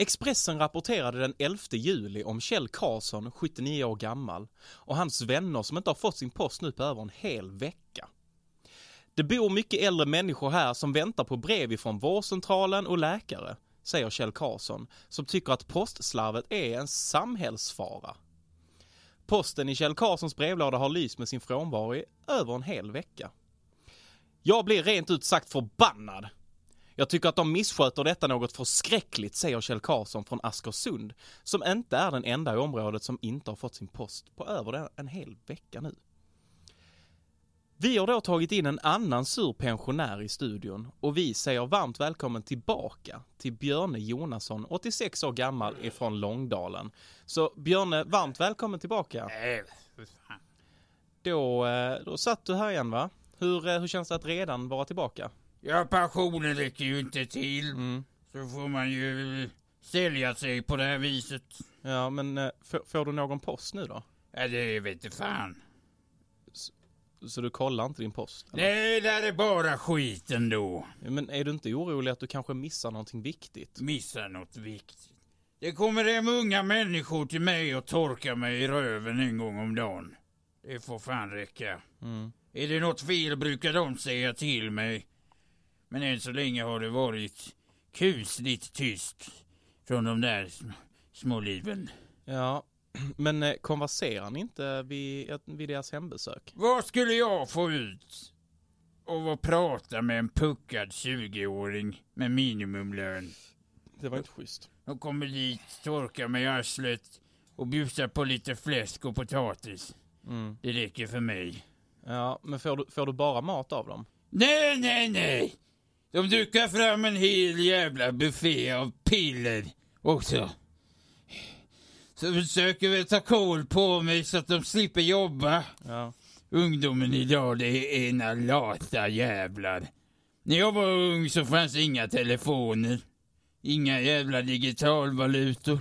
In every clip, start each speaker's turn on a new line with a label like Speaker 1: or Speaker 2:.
Speaker 1: Expressen rapporterade den 11 juli om Kjell Karlsson, 79 år gammal, och hans vänner som inte har fått sin post nu på över en hel vecka. Det bor mycket äldre människor här som väntar på brev ifrån vårdcentralen och läkare, säger Kjell Karlsson, som tycker att postslarvet är en samhällsfara. Posten i Kjell Karlssons brevlåda har lyst med sin frånvaro i över en hel vecka. Jag blir rent ut sagt förbannad. Jag tycker att de missköter detta något förskräckligt, säger Kjell Karlsson från Askersund, som inte är den enda i området som inte har fått sin post på över en hel vecka nu. Vi har då tagit in en annan sur pensionär i studion och vi säger varmt välkommen tillbaka till Björne Jonasson, 86 år gammal ifrån Långdalen. Så Björne, varmt välkommen tillbaka.
Speaker 2: Fan.
Speaker 1: Då, eh, då satt du här igen va? Hur, eh, hur känns det att redan vara tillbaka?
Speaker 2: Ja, pensionen räcker ju inte till.
Speaker 1: Mm.
Speaker 2: Så får man ju sälja sig på det här viset.
Speaker 1: Ja, men eh, får, får du någon post nu då?
Speaker 2: Ja, det vet inte fan.
Speaker 1: Så du kollar inte din post? eller?
Speaker 2: Nej, det här är bara skit ändå.
Speaker 1: Men är du inte orolig att du kanske missar någonting viktigt?
Speaker 2: Missar något viktigt. Det kommer hem unga människor till mig och torkar mig i röven en gång om dagen. Det får fan räcka.
Speaker 1: Mm.
Speaker 2: Är det något fel brukar de säga till mig. Men än så länge har det varit kusligt tyst från de där sm- små liven.
Speaker 1: Ja, men eh, konverserar ni inte vid, vid deras hembesök?
Speaker 2: Vad skulle jag få ut av att prata med en puckad 20-åring med minimumlön?
Speaker 1: Det var inte schysst.
Speaker 2: De kommer dit, torkar mig i arslet och bjussar på lite fläsk och potatis.
Speaker 1: Mm.
Speaker 2: Det räcker för mig.
Speaker 1: Ja, men får du, får du bara mat av dem?
Speaker 2: Nej, nej, nej! De dukar fram en hel jävla buffé av piller också. Så försöker väl ta koll på mig så att de slipper jobba.
Speaker 1: Ja.
Speaker 2: Ungdomen idag, det är ena lata jävlar. När jag var ung så fanns inga telefoner. Inga jävla digitalvalutor.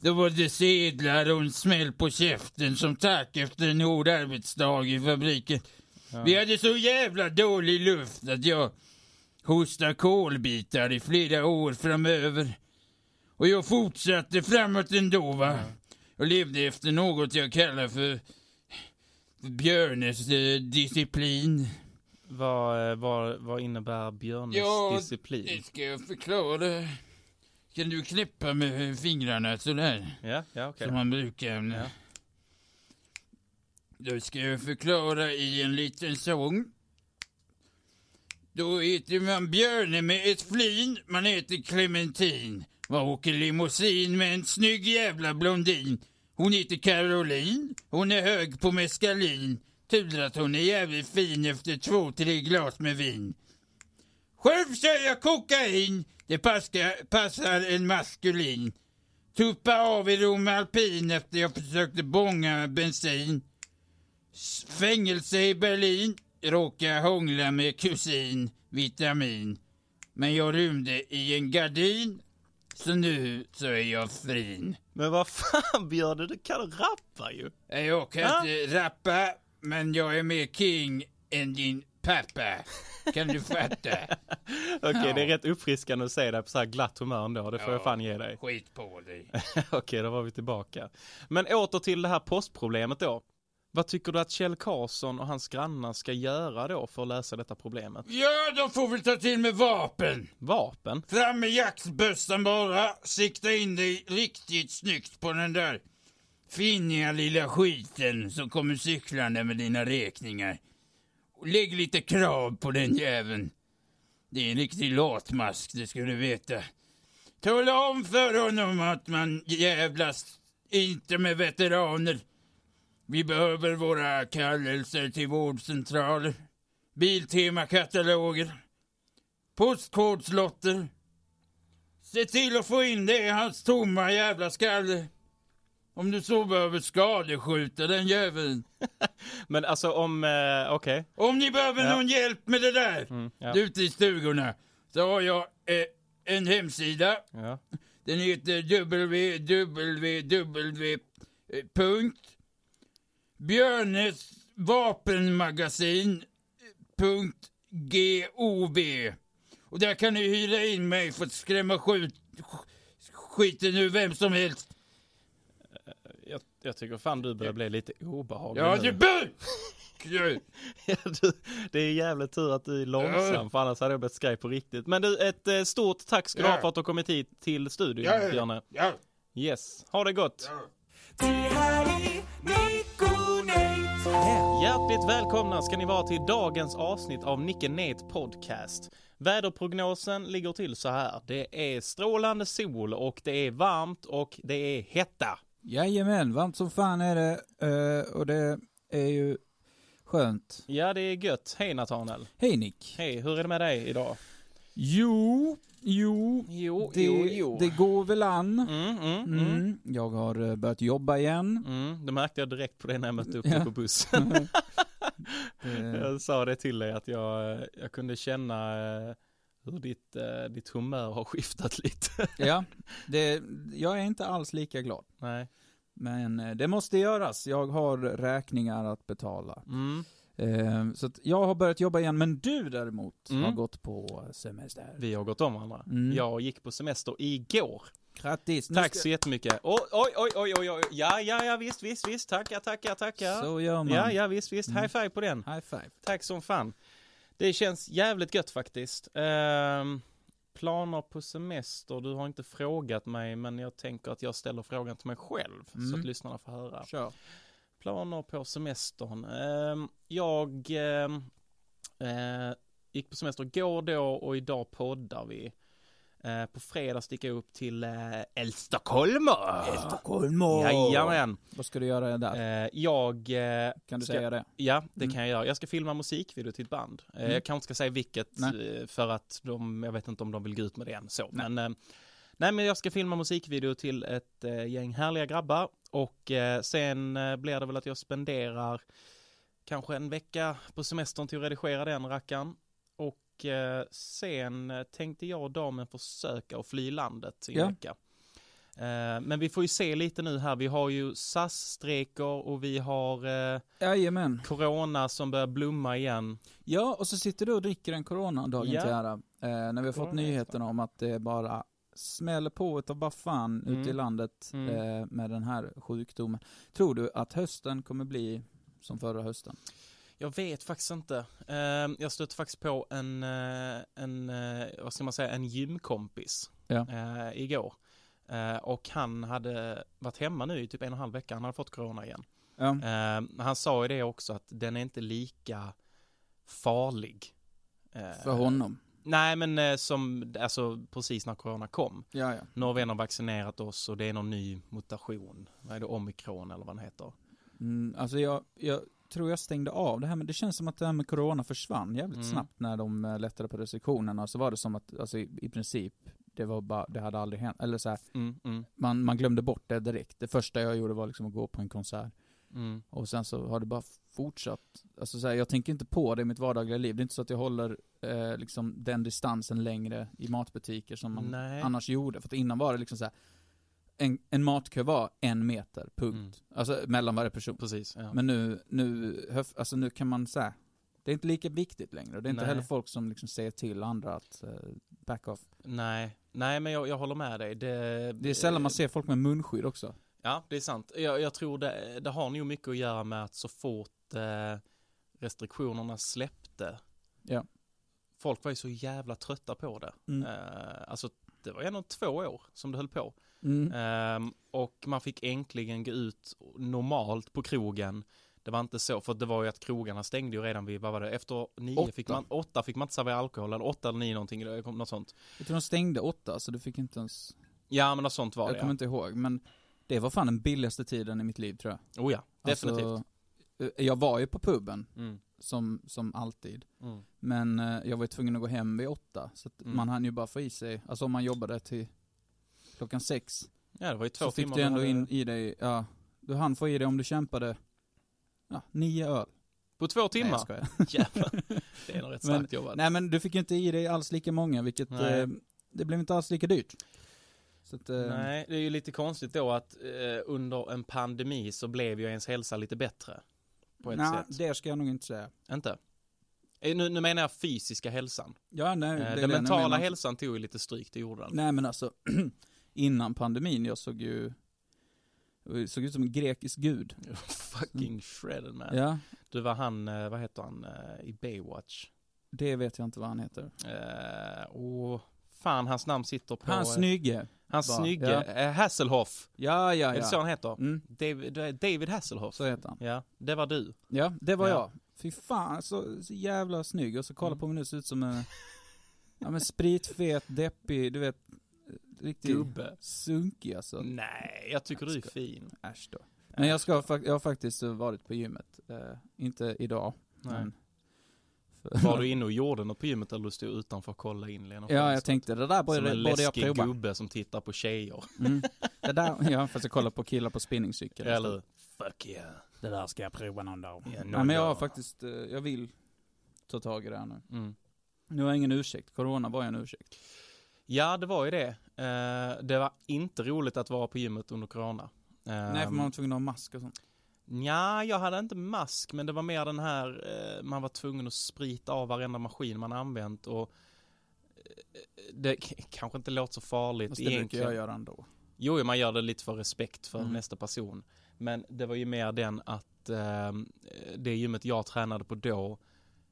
Speaker 2: Då var det sedlar och en smäll på käften som tack efter en hård arbetsdag i fabriken.
Speaker 1: Ja.
Speaker 2: Vi hade så jävla dålig luft att jag hostade kolbitar i flera år framöver. Och jag fortsatte framåt ändå va. Jag levde efter något jag kallar för Björnes eh, disciplin.
Speaker 1: Vad, eh, vad, vad innebär Björnes
Speaker 2: Ja,
Speaker 1: disciplin?
Speaker 2: Det ska jag förklara. Kan du knäppa med fingrarna sådär?
Speaker 1: Ja, ja okej.
Speaker 2: Som man brukar.
Speaker 1: Ja.
Speaker 2: Då ska jag förklara i en liten sång. Då heter man Björne med ett flin, man heter Clementin. Man åker limousin med en snygg jävla blondin. Hon heter Caroline, hon är hög på meskalin. Tur att hon är jävligt fin efter två, tre glas med vin. Själv kör jag kokain, det passar, passar en maskulin. Tuppa av i Rom alpin efter jag försökte bånga bensin. Fängelse i Berlin, råkar hångla med kusin, vitamin. Men jag rymde i en gardin, så nu så är jag frin.
Speaker 1: Men vad fan Björne, du kan rappa ju!
Speaker 2: Jag kan
Speaker 1: Ja.
Speaker 2: inte rappa, men jag är mer king än din pappa. Kan du fatta?
Speaker 1: Okej,
Speaker 2: Ja.
Speaker 1: det är rätt uppfriskande att se dig på så här glatt humör ändå, det får jag
Speaker 2: Ja.
Speaker 1: fan ge dig.
Speaker 2: Skit på dig.
Speaker 1: Okej, då var vi tillbaka. Men åter till det här postproblemet då. Vad tycker du att Kjell Karlsson och hans grannar ska göra då för att lösa detta problemet?
Speaker 2: Ja, de får väl ta till med vapen.
Speaker 1: Vapen?
Speaker 2: Fram med jaktbössan bara. Sikta in dig riktigt snyggt på den där finniga lilla skiten som kommer cyklande med dina räkningar. Och lägg lite krav på den jäveln. Det är en riktig latmask, det ska du veta. Tala om för honom att man jävlas inte med veteraner. Vi behöver våra kallelser till vårdcentraler, Biltemakataloger, postkodslotter. Se till att få in det i hans tomma jävla skalle. Om du så behöver skadeskjuta den jäveln.
Speaker 1: Men alltså om, eh, okej.
Speaker 2: Om ni behöver
Speaker 1: Ja.
Speaker 2: någon hjälp med det där
Speaker 1: Mm, ja.
Speaker 2: ute i stugorna så har jag eh, en hemsida.
Speaker 1: ja.
Speaker 2: Den heter www. punkt Björnes vapenmagasin. Punkt gov. Och där kan ni hyra in mig för att skrämma skjut, skiter nu vem som helst.
Speaker 1: Jag, jag tycker fan du börjar bli lite obehaglig
Speaker 2: Ja,
Speaker 1: nu.
Speaker 2: du.
Speaker 1: Ja, du, det är jävligt tur att du är långsam,
Speaker 2: Ja.
Speaker 1: för annars hade jag blivit skraj på riktigt. Men du, ett eh, stort tack ska du ha för att du har kommit hit till studion,
Speaker 2: Ja, ja,
Speaker 1: Björne.
Speaker 2: ja.
Speaker 1: Yes, ha det gott!
Speaker 2: Ja.
Speaker 1: Hjärtligt välkomna ska ni vara till dagens avsnitt av Nicke Net Podcast. Väderprognosen ligger till så här. Det är strålande sol och det är varmt och det är hetta.
Speaker 3: Jajamän, varmt som fan är det. eh, och det är ju skönt.
Speaker 1: Ja, det är gött. Hej Nathanael.
Speaker 3: Hej Nick.
Speaker 1: Hej, hur är det med dig idag?
Speaker 3: Jo, jo,
Speaker 1: Jo,
Speaker 3: det, det går väl an.
Speaker 1: Mm, mm, mm.
Speaker 3: Mm. Jag har eh, börjat jobba igen.
Speaker 1: Mm, det märkte jag direkt på dig när jag mötte upp
Speaker 3: Ja.
Speaker 1: dig på bussen.
Speaker 3: Eh,
Speaker 1: Jag sa det till dig att jag, eh, jag kunde känna hur ditt, ditt humör har skiftat lite.
Speaker 3: ja, det, jag är inte alls lika glad.
Speaker 1: Nej.
Speaker 3: Men det måste göras. Jag har räkningar att betala.
Speaker 1: Mm.
Speaker 3: Eh, Så att jag har börjat jobba igen, men du däremot
Speaker 1: Mm.
Speaker 3: har gått på semester.
Speaker 1: Vi har gått om varandra.
Speaker 3: Mm.
Speaker 1: Jag gick på semester igår.
Speaker 3: Grattis!
Speaker 1: Tack
Speaker 3: ska-
Speaker 1: så jättemycket. Oj, oj, oj, oj, oj, oj. Ja, ja, ja, visst, visst, visst. Tackar, tackar, tackar.
Speaker 3: Så gör man.
Speaker 1: Ja, ja, visst, visst.
Speaker 3: Mm.
Speaker 1: High five på den.
Speaker 3: High five.
Speaker 1: Tack som fan. Det känns jävligt gött faktiskt. Ehm, planer på semester, du har inte frågat mig men jag tänker att jag ställer frågan till mig själv så
Speaker 3: Mm.
Speaker 1: att lyssnarna får höra.
Speaker 3: Kör.
Speaker 1: Planer på semestern. Ehm, jag ehm, eh, gick på semester igår då och idag poddar vi. Eh, på fredag sticker jag upp till eh, Älvstockholmer.
Speaker 3: Stockholm
Speaker 1: Jajamän.
Speaker 3: Vad ska du göra där?
Speaker 1: Jag
Speaker 3: Kan du
Speaker 1: ska-
Speaker 3: säga det?
Speaker 1: Ja, det
Speaker 3: Mm.
Speaker 1: kan jag göra. Jag ska filma musikvideo till ett band.
Speaker 3: Mm.
Speaker 1: Jag kanske inte ska säga vilket
Speaker 3: Nej.
Speaker 1: för att de, jag vet inte om de vill gå ut med det än så.
Speaker 3: Nej.
Speaker 1: Men, nej men jag ska filma musikvideo till ett gäng härliga grabbar och eh, sen eh, blir det väl att jag spenderar kanske en vecka på semestern till att redigera den rackaren. Och eh, sen tänkte jag och damen försöka att fly landet i en
Speaker 3: Ja.
Speaker 1: vecka. Men vi får ju se lite nu här. Vi har ju SAS-strejker och vi har
Speaker 3: Jajamän.
Speaker 1: corona som börjar blomma igen.
Speaker 3: Ja, och så sitter du och dricker en corona dagen
Speaker 1: Ja.
Speaker 3: till ära. När vi har fått nyheterna om att det bara smäller på utav bara fan
Speaker 1: Mm.
Speaker 3: ute i landet
Speaker 1: Mm.
Speaker 3: eh, med den här sjukdomen. Tror du att hösten kommer bli som förra hösten?
Speaker 1: Jag vet faktiskt inte. Eh, jag stötte faktiskt på en, eh, en eh, vad ska man säga, en gymkompis
Speaker 3: Ja.
Speaker 1: eh, igår. Och han hade varit hemma nu i typ en och en halv vecka. Han hade fått corona igen.
Speaker 3: Ja.
Speaker 1: Eh, han sa ju det också att den är inte lika farlig.
Speaker 3: För honom?
Speaker 1: Nej men eh, som, alltså precis när corona kom.
Speaker 3: Ja, ja.
Speaker 1: Norrvän har vaccinerat oss och det är någon ny mutation. Vad är det, omikron eller vad den heter?
Speaker 3: Mm, alltså jag, jag tror jag stängde av det här, men det känns som att det här med corona försvann jävligt
Speaker 1: Mm.
Speaker 3: snabbt när de eh, lättade på restriktionerna. Så var det som att, alltså i, i princip, det var bara, det hade aldrig hänt. Eller så här,
Speaker 1: Mm, mm,
Speaker 3: man, man glömde bort det direkt. Det första jag gjorde var liksom att gå på en konsert.
Speaker 1: Mm.
Speaker 3: Och sen så har det bara fortsatt. Alltså så här, jag tänker inte på det i mitt vardagliga liv. Det är inte så att jag håller eh, liksom den distansen längre i matbutiker som man
Speaker 1: Nej.
Speaker 3: annars gjorde. För att innan var det liksom så här, en, en matkö var en meter, punkt. Alltså mellan varje person.
Speaker 1: Precis, ja.
Speaker 3: Men nu, nu, höf, alltså nu kan man säga, det är inte lika viktigt längre. Det är inte
Speaker 1: Nej.
Speaker 3: heller folk som liksom säger till andra att eh, back off.
Speaker 1: Nej, nej men jag, jag håller med dig. Det,
Speaker 3: Det är sällan man ser folk med munskydd också.
Speaker 1: Ja, det är sant. Jag, jag tror det, det har nog mycket att göra med att så fort eh, restriktionerna släppte,
Speaker 3: Ja.
Speaker 1: folk var ju så jävla trötta på det.
Speaker 3: Mm.
Speaker 1: Eh, alltså det var ändå två år som det höll på.
Speaker 3: Mm.
Speaker 1: Ehm, och man fick äntligen gå ut normalt på krogen. Det var inte så, för det var ju att krogarna stängde ju redan vid, vad var det, efter nio
Speaker 3: Åtta.
Speaker 1: fick man, åtta fick man inte servera alkohol, eller åtta eller nio någonting, eller något sånt.
Speaker 3: Jag tror de stängde åtta, så du fick inte ens,
Speaker 1: Ja, men något sånt var
Speaker 3: jag
Speaker 1: det.
Speaker 3: kommer
Speaker 1: Ja.
Speaker 3: inte ihåg. Men det var fan den billigaste tiden i mitt liv tror jag.
Speaker 1: Oh ja, definitivt.
Speaker 3: Alltså, jag var ju på puben,
Speaker 1: Mm,
Speaker 3: som, som alltid.
Speaker 1: mm.
Speaker 3: Men eh, jag var ju tvungen att gå hem vid åtta. Så
Speaker 1: Mm.
Speaker 3: man hann ju bara få i sig, alltså om man jobbade till klockan sex.
Speaker 1: Ja, det var ju två
Speaker 3: så fick
Speaker 1: timmar.
Speaker 3: du ändå in i dig, ja, du hann få i dig om du kämpade, ja, nio öl.
Speaker 1: På två
Speaker 3: Nej,
Speaker 1: timmar?
Speaker 3: jag skojar.
Speaker 1: Jävlar. Det är nog rätt
Speaker 3: Men-
Speaker 1: starkt jobbat.
Speaker 3: Nej men du fick ju inte i dig alls lika många, vilket,
Speaker 1: Nej.
Speaker 3: eh, det blev inte alls lika dyrt. Att, eh,
Speaker 1: Nej, det är ju lite konstigt då att eh, under en pandemi så blev ju ens hälsa lite bättre. På ett
Speaker 3: nej,
Speaker 1: sätt.
Speaker 3: det ska jag nog inte säga.
Speaker 1: Inte? Eh, Nu, nu menar jag fysiska hälsan.
Speaker 3: Ja, nej,
Speaker 1: Eh,
Speaker 3: det
Speaker 1: Den mentala
Speaker 3: menar.
Speaker 1: hälsan tog ju lite stryk, det gjorde den.
Speaker 3: Nej men alltså, innan pandemin, jag såg ju, jag såg ut som en grekisk gud.
Speaker 1: Fucking shredded man.
Speaker 3: Ja,
Speaker 1: Du var han, vad heter han, i Baywatch?
Speaker 3: det vet jag inte vad han heter.
Speaker 1: Eh, och fan, hans namn sitter på...
Speaker 3: Han
Speaker 1: eh,
Speaker 3: snygge.
Speaker 1: Hans
Speaker 3: Va?
Speaker 1: snygge,
Speaker 3: Ja.
Speaker 1: eh, Hasselhoff.
Speaker 3: Ja, ja,
Speaker 1: Är det så
Speaker 3: ja.
Speaker 1: han heter?
Speaker 3: Mm,
Speaker 1: David, David Hasselhoff.
Speaker 3: så heter han.
Speaker 1: Ja, det var du.
Speaker 3: Ja, det var
Speaker 1: Ja.
Speaker 3: jag. Fy fan, så, så jävla snygg. Och så kolla
Speaker 1: Mm.
Speaker 3: på mig nu, ser ut som en, ja men spritfet, deppig, du vet, riktigt
Speaker 1: Gubbe.
Speaker 3: sunkig alltså.
Speaker 1: Nej, jag tycker du är fin.
Speaker 3: Äsch då. Men jag, ska, jag har faktiskt varit på gymmet. Eh, inte idag.
Speaker 1: Nej.
Speaker 3: Men,
Speaker 1: Var du inne och gjorde något på gymmet eller du stod utanför och kollade in genom
Speaker 3: Ja, jag tänkte det där
Speaker 1: Som
Speaker 3: borde,
Speaker 1: en
Speaker 3: borde jag
Speaker 1: läskig
Speaker 3: prova.
Speaker 1: gubbe som tittar på tjejer.
Speaker 3: Mm. Det där, ja fast jag kollar på killar på spinningcykel.
Speaker 1: Eller? Fuck yeah.
Speaker 3: Det där ska jag prova någon dag.
Speaker 1: Ja,
Speaker 3: Ja,
Speaker 1: någon
Speaker 3: men jag har faktiskt, eh, jag vill ta tag i det här nu.
Speaker 1: Mm.
Speaker 3: Nu har jag ingen ursäkt, corona var ju en ursäkt.
Speaker 1: Ja, det var ju det. Eh, det var inte roligt att vara på gymmet under corona.
Speaker 3: Nej för man var tvungen att ha mask och sånt.
Speaker 1: Ja, jag hade inte mask, men det var mer den här, eh, man var tvungen att sprita av varenda maskin man använt och eh, det kanske inte låter så farligt
Speaker 3: Fast det brukar
Speaker 1: egentligen.
Speaker 3: jag göra ändå.
Speaker 1: Jo, man gör det lite för respekt för
Speaker 3: Mm.
Speaker 1: nästa person. Men det var ju mer den att eh, det gymmet jag tränade på då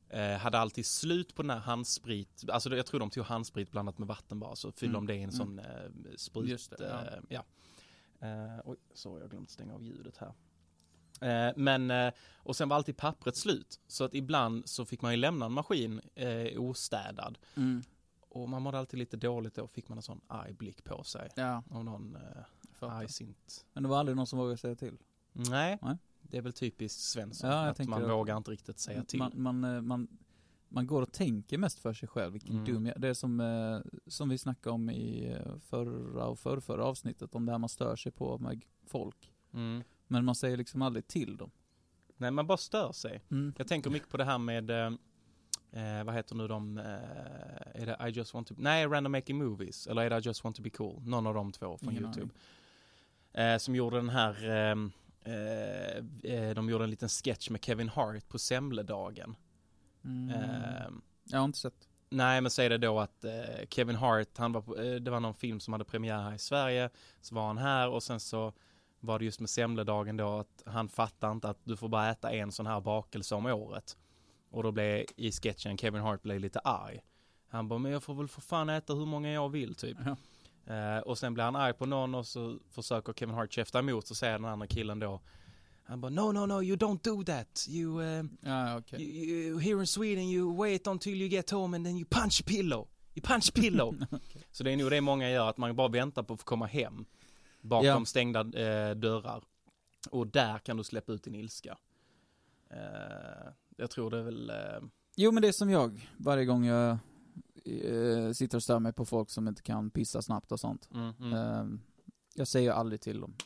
Speaker 1: eh, hade alltid slut på den här handsprit. Alltså jag tror de tog handsprit blandat med vatten bara, så fyllde
Speaker 3: Mm.
Speaker 1: de det i en
Speaker 3: Mm.
Speaker 1: sån eh, sprit.
Speaker 3: Just det, ja.
Speaker 1: eh, ja. Oj, så jag glömt stänga av ljudet här. Eh, men, eh, och sen var alltid pappret slut. Så att ibland så fick man ju lämna en maskin eh, ostädad.
Speaker 3: Mm.
Speaker 1: Och man mådde alltid lite dåligt då, fick man en sån arg blick på sig.
Speaker 3: Ja,
Speaker 1: Av någon eh, argsint
Speaker 3: Men det var aldrig någon som vågade säga till.
Speaker 1: Nej,
Speaker 3: Nej.
Speaker 1: det är väl typiskt Svensson.
Speaker 3: Ja,
Speaker 1: att man
Speaker 3: det.
Speaker 1: vågar inte riktigt säga till.
Speaker 3: Man, man, eh, man, man går och tänker mest för sig själv, vilken
Speaker 1: Mm.
Speaker 3: dum jag, Det är som, eh, som vi snackade om i förra och förrförra avsnittet, om det här man stör sig på med folk.
Speaker 1: Mm.
Speaker 3: Men man säger liksom aldrig till dem.
Speaker 1: Nej, man bara stör sig.
Speaker 3: Mm.
Speaker 1: Jag tänker mycket på det här med, eh, eh, vad heter nu de, eh, är det I just want to, nej, Random Making Movies, eller är det I just want to be cool? Någon av de två från
Speaker 3: Ingen
Speaker 1: YouTube. Eh, som gjorde den här, eh, eh, de gjorde en liten sketch med Kevin Hart på semledagen.
Speaker 3: Mm.
Speaker 1: Ehm,
Speaker 3: Jag har inte sett.
Speaker 1: Nej, men säg det då att Kevin Hart, han var på, det var någon film som hade premiär här i Sverige, så var han här och sen så var det just med semledagen då att han fattar inte att du får bara äta en sån här bakelse om året. Och då blev i sketchen Kevin Hart blev lite arg. Han bara, men jag får väl för fan äta hur många jag vill typ.
Speaker 3: Ja.
Speaker 1: Eh, och sen blir han arg på någon och så försöker Kevin Hart käfta emot så säger den andra killen då han bara no no no you don't do that you, eh,
Speaker 3: Ja, okej.
Speaker 1: you, you here in Sweden you wait until you get home and then you punch pillow you punch pillow så det är nog det många gör att man bara väntar på att få komma hem bakom
Speaker 3: Ja.
Speaker 1: stängda eh, dörrar och där kan du släppa ut din ilska eh, jag tror det är väl eh,
Speaker 3: Jo men det är som jag, varje gång jag eh, sitter och stör mig på folk som inte kan pissa snabbt och sånt.
Speaker 1: mm, mm.
Speaker 3: Ehm, jag säger aldrig till dem.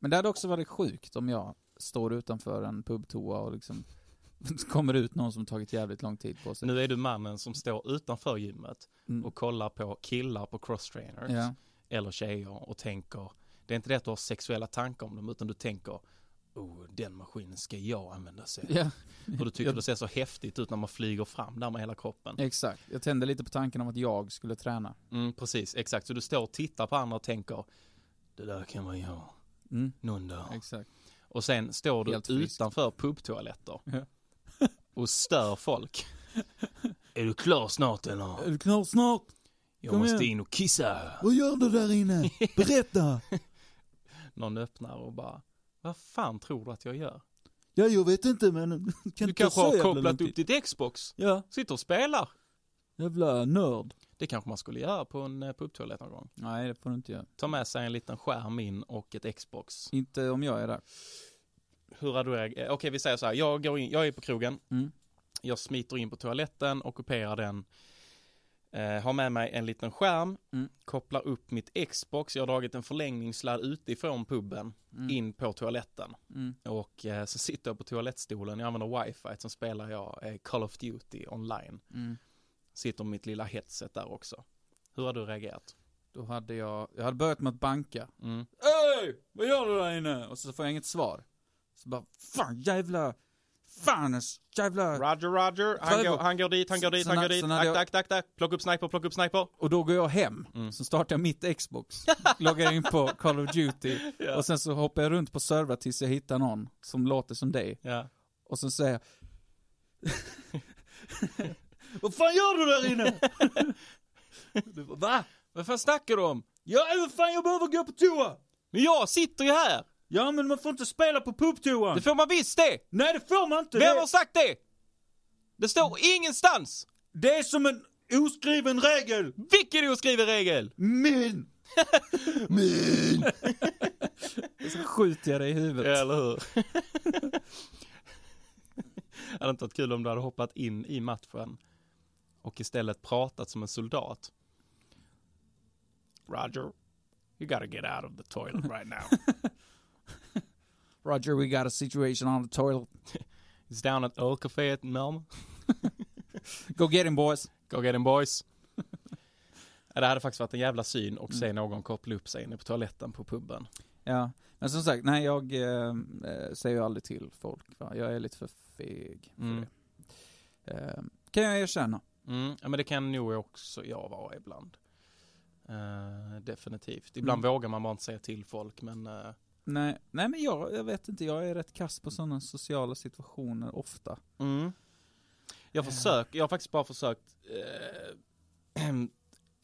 Speaker 3: Men det hade också varit sjukt om jag står utanför en pubtoa och liksom kommer ut någon som tagit jävligt lång tid på sig.
Speaker 1: nu är du mannen som står utanför gymmet
Speaker 3: Mm.
Speaker 1: och kollar på killar på crosstrainers
Speaker 3: Ja.
Speaker 1: eller tjejer och tänker, det är inte det att du har sexuella tankar om dem, utan du tänker, oh, den maskinen ska jag använda sen.
Speaker 3: ja.
Speaker 1: Och du tycker
Speaker 3: Jag-
Speaker 1: det ser så häftigt ut när man flyger fram där med hela kroppen.
Speaker 3: Exakt. Jag tände lite på tanken om att jag skulle träna.
Speaker 1: Mm, precis, exakt. Så du står och tittar på andra och tänker, det där kan man göra
Speaker 3: Mm.
Speaker 1: någon dag.
Speaker 3: Exakt.
Speaker 1: Och sen står du
Speaker 3: Helt
Speaker 1: utanför pubtoaletter och stör folk. är du klar snart eller?
Speaker 3: Är du klar snart?
Speaker 1: Jag
Speaker 3: kom
Speaker 1: måste
Speaker 3: igen.
Speaker 1: in och kissa.
Speaker 3: Vad gör du där inne? Berätta!
Speaker 1: Någon öppnar och bara, vad fan tror du att jag gör?
Speaker 3: Ja, jag vet inte men kan
Speaker 1: Du kanske har kopplat upp ditt Xbox,
Speaker 3: Ja,
Speaker 1: sitter och spelar.
Speaker 3: jävla nörd.
Speaker 1: Det kanske man skulle göra på en eh, pubtoalett någon gång.
Speaker 3: Nej, det får du inte göra.
Speaker 1: Ta med sig en liten skärm in och ett Xbox.
Speaker 3: Inte om jag är där.
Speaker 1: Hur hade du reagerat? Okej, vi säger så här. Jag, går in, jag är på krogen.
Speaker 3: Mm.
Speaker 1: Jag smiter in på toaletten, ockuperar den. Eh, har med mig en liten skärm,
Speaker 3: Mm.
Speaker 1: kopplar upp mitt Xbox. Jag har dragit en förlängningssladd utifrån puben
Speaker 3: Mm.
Speaker 1: in på toaletten.
Speaker 3: Mm.
Speaker 1: Och eh, så sitter jag på toalettstolen, jag använder wifi, sen spelar jag eh, Call of Duty online.
Speaker 3: Mm.
Speaker 1: Sitter med mitt lilla headset där också. Hur har du reagerat?
Speaker 3: Då hade jag, jag hade börjat med att banka.
Speaker 1: Mm.
Speaker 3: Öj! Vad gör du där inne? Och så får jag inget svar. Så bara, fan jävla Fan, jävla...
Speaker 1: Roger, Roger. Han går, han går dit, han går dit,
Speaker 3: Så
Speaker 1: han går dit. Akta,
Speaker 3: jag-
Speaker 1: akta, akta. Plocka upp sniper, plocka upp sniper.
Speaker 3: Och då går jag hem,
Speaker 1: Mm.
Speaker 3: så startar jag mitt Xbox, loggar in på Call of Duty,
Speaker 1: Ja.
Speaker 3: och sen så hoppar jag runt på servrar tills jag hittar någon som låter som dig.
Speaker 1: Ja.
Speaker 3: Och sen säger jag Vad fan gör du där inne? du bara, Va?
Speaker 1: Vad fan snackar du om?
Speaker 3: Ja, vad fan jag behöver gå på toa!
Speaker 1: Men jag sitter ju här!
Speaker 3: Ja men man får inte spela på pubtoan!
Speaker 1: Det får man visst det!
Speaker 3: Nej det får man inte!
Speaker 1: Vem
Speaker 3: Det,
Speaker 1: har sagt det? Det står ingenstans!
Speaker 3: det är som en oskriven regel!
Speaker 1: Vilken oskriven regel!
Speaker 3: Min! Min! så skjuter jag dig i huvudet.
Speaker 1: Eller hur? hade inte varit kul om du hade hoppat in i matchen och istället pratat som en soldat. Roger, you gotta get out of the toilet right now.
Speaker 3: Roger, we got a situation on the toilet.
Speaker 1: It's down at Old Café at Malmö.
Speaker 3: Go get him boys.
Speaker 1: Go get him boys. Ja, det hade faktiskt varit en jävla syn och se någon koppla upp sig inne på toaletten på puben.
Speaker 3: Ja, men som sagt, nej jag eh, eh, säger ju aldrig till folk va? Jag är lite för feg för
Speaker 1: Mm.
Speaker 3: det. Eh, kan jag erkänna.
Speaker 1: Mm, ja men det kan nog också jag vara ibland. Eh, definitivt. Ibland
Speaker 3: Mm.
Speaker 1: vågar man bara inte säga till folk men eh,
Speaker 3: Nej, nej men jag, jag vet inte, jag är rätt kass på sådana sociala situationer ofta.
Speaker 1: Mm. Jag
Speaker 3: Eh.
Speaker 1: försöker, jag har faktiskt bara försökt eh,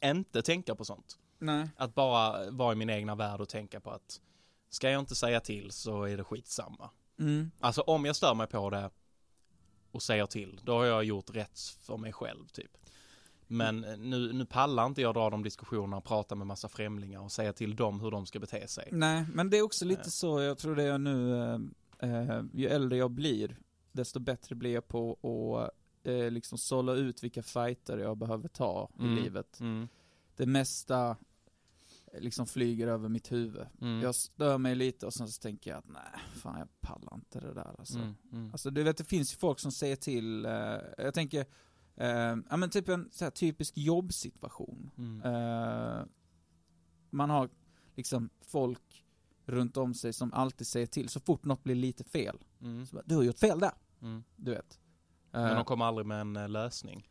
Speaker 1: inte tänka på sånt.
Speaker 3: Nej.
Speaker 1: Att bara vara i min egna värld och tänka på att ska jag inte säga till så är det skitsamma.
Speaker 3: Mm.
Speaker 1: Alltså om jag stör mig på det och säger till, då har jag gjort rätt för mig själv typ. Men nu, nu pallar inte jag dra de diskussionerna och prata med massa främlingar och säga till dem hur de ska bete sig.
Speaker 3: Nej, men det är också lite
Speaker 1: Eh.
Speaker 3: så, jag tror det är nu, eh, eh, ju äldre jag blir, desto bättre blir jag på att eh, liksom sålla ut vilka fighter jag behöver ta
Speaker 1: Mm.
Speaker 3: i livet.
Speaker 1: Mm,
Speaker 3: Det mesta eh, liksom flyger över mitt huvud.
Speaker 1: mm,
Speaker 3: Jag stör mig lite och sen så tänker jag att nej, fan jag pallar inte det där alltså.
Speaker 1: mm, mm.
Speaker 3: Alltså du vet, det finns ju folk som säger till, eh, jag tänker, eh, ja men typ en så här typisk jobbsituation.
Speaker 1: Mm.
Speaker 3: Eh, man har liksom folk runt om sig som alltid säger till så fort något blir lite fel.
Speaker 1: Mm.
Speaker 3: Så bara, du har gjort fel där,
Speaker 1: Mm.
Speaker 3: du vet.
Speaker 1: Men
Speaker 3: Eh,
Speaker 1: de kommer aldrig med en eh, lösning.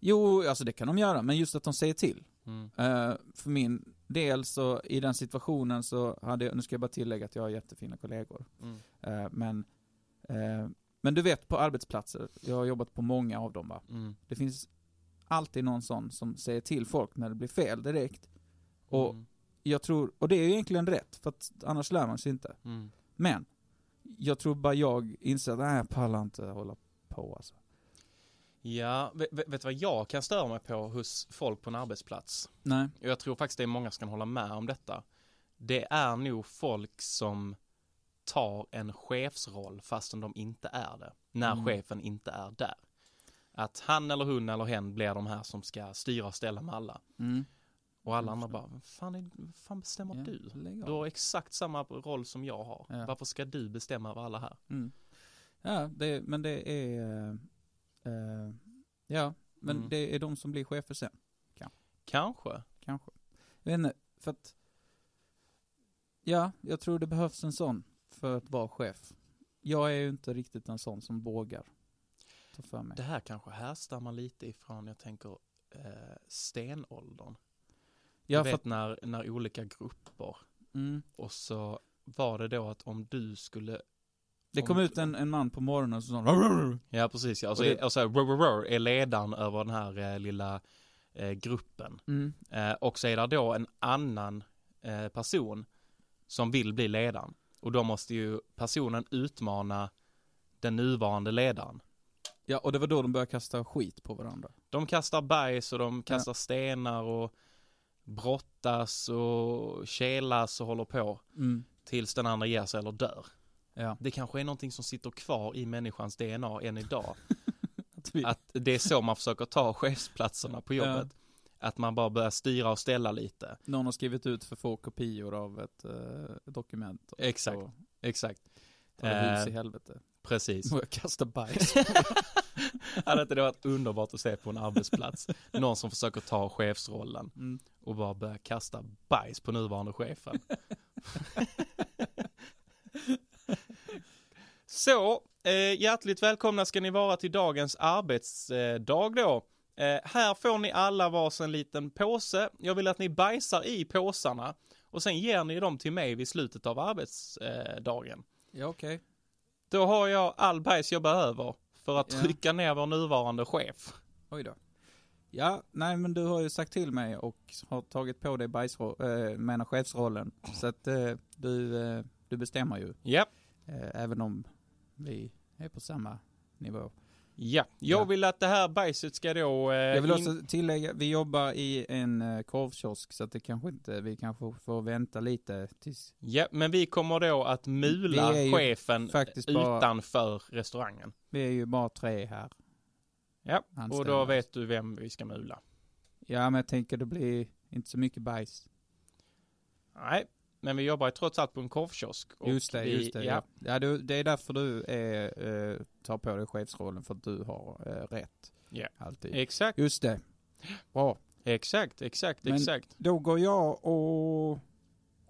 Speaker 3: Jo, alltså det kan de göra, men just att de säger till.
Speaker 1: Mm.
Speaker 3: Eh, för min del så, i den situationen så hade jag, nu ska jag bara tillägga att jag har jättefina kollegor.
Speaker 1: Mm.
Speaker 3: Eh, men, eh, men du vet på arbetsplatser, jag har jobbat på många av dem va.
Speaker 1: Mm.
Speaker 3: Det finns alltid någon sån som säger till folk när det blir fel direkt. Och
Speaker 1: Mm.
Speaker 3: jag tror, och det är ju egentligen rätt, för att annars lär man sig inte.
Speaker 1: Mm.
Speaker 3: Men, jag tror bara jag inser att nej, jag pallar inte hålla på alltså.
Speaker 1: Ja, vet, vet du vad jag kan störa mig på hos folk på en arbetsplats?
Speaker 3: Nej.
Speaker 1: Och jag tror faktiskt det är många som kan hålla med om detta. Det är nog folk som tar en chefsroll fastän de inte är det. När
Speaker 3: Mm.
Speaker 1: chefen inte är där. Att han eller hon eller hen blir de här som ska styra och ställa med alla.
Speaker 3: Mm.
Speaker 1: Och alla andra bara, vad fan, är, fan bestämmer
Speaker 3: Ja,
Speaker 1: du? Du har exakt samma roll som jag har.
Speaker 3: Ja.
Speaker 1: Varför ska du bestämma över alla här?
Speaker 3: Mm. Ja, det, men det är, eh, ja, men
Speaker 1: Mm.
Speaker 3: det är de som blir chefer sen,
Speaker 1: Kanske.
Speaker 3: kanske. Jag vet inte, för att, ja, jag tror det behövs en sån för att vara chef. Jag är ju inte riktigt en sån som vågar ta för mig.
Speaker 1: Det här kanske härstammar lite ifrån, jag tänker, eh, stenåldern.
Speaker 3: Ja, för
Speaker 1: vet när, när olika grupper
Speaker 3: mm,
Speaker 1: och så var det då att om du skulle
Speaker 3: det kom
Speaker 1: om-
Speaker 3: ut en, en man på morgonen så sa
Speaker 1: Ja precis ja, och så,
Speaker 3: Och det-
Speaker 1: är, och så är ledaren över den här eh, lilla eh, gruppen.
Speaker 3: mm,
Speaker 1: Eh, och så är det då en annan eh, person som vill bli ledaren. Och då måste ju personen utmana den nuvarande ledaren.
Speaker 3: ja, och det var då de började kasta skit på varandra.
Speaker 1: De kastar bajs och de kastar stenar och brottas och kelas och håller på
Speaker 3: Mm,
Speaker 1: tills den andra ger sig eller dör.
Speaker 3: ja.
Speaker 1: Det kanske är någonting som sitter kvar i människans DNA än idag.
Speaker 3: Att vi,
Speaker 1: Att det är så man försöker ta chefsplatserna på jobbet. Att man bara börjar styra och ställa lite.
Speaker 3: någon har skrivit ut för få kopior av ett eh, dokument. och
Speaker 1: Exakt. Exakt,
Speaker 3: tar det hus
Speaker 1: Eh,
Speaker 3: i helvete.
Speaker 1: precis.
Speaker 3: Börjar kasta bajs.
Speaker 1: Hade inte det varit underbart att se på en arbetsplats? Någon som försöker ta chefsrollen
Speaker 3: Mm.
Speaker 1: och bara börja kasta bajs på nuvarande chefen. Så, eh, hjärtligt välkomna ska ni vara till dagens arbetsdag då. Eh, här får ni alla varsin liten påse. Jag vill att ni bajsar i påsarna och sen ger ni dem till mig vid slutet av arbetsdagen.
Speaker 3: Ja, okej.
Speaker 1: Då har jag all bajs jag behöver för att
Speaker 3: Ja.
Speaker 1: trycka ner vår nuvarande chef.
Speaker 3: Oj då. Ja, nej men du har ju sagt till mig och har tagit på dig bajsro- äh, menar chefsrollen. Så att eh, du, eh, du bestämmer ju.
Speaker 1: Ja,
Speaker 3: Eh, även om vi är på samma nivå.
Speaker 1: Ja. Jag
Speaker 3: Ja.
Speaker 1: vill att det här bajset ska då... Eh,
Speaker 3: Jag vill
Speaker 1: in-
Speaker 3: också tillägga, vi jobbar i en eh, korvkiosk så att det kanske inte, vi kanske får vänta lite tills,
Speaker 1: Ja, men vi kommer då att mula chefen
Speaker 3: faktiskt bara-
Speaker 1: utanför restaurangen.
Speaker 3: vi är ju bara tre här.
Speaker 1: Ja, och
Speaker 3: Anställda.
Speaker 1: då vet du vem vi ska mula.
Speaker 3: Ja, men jag tänker det blir inte så mycket bajs.
Speaker 1: Nej, men vi jobbar ju trots allt på en korvkiosk.
Speaker 3: Just det,
Speaker 1: vi,
Speaker 3: just det.
Speaker 1: Ja,
Speaker 3: Ja. Du, det är därför du är, eh, tar på dig chefsrollen, för att du har eh, rätt.
Speaker 1: Ja.
Speaker 3: Alltid.
Speaker 1: exakt,
Speaker 3: Just det. Bra.
Speaker 1: exakt, exakt,
Speaker 3: Men-
Speaker 1: exakt.
Speaker 3: Då går jag och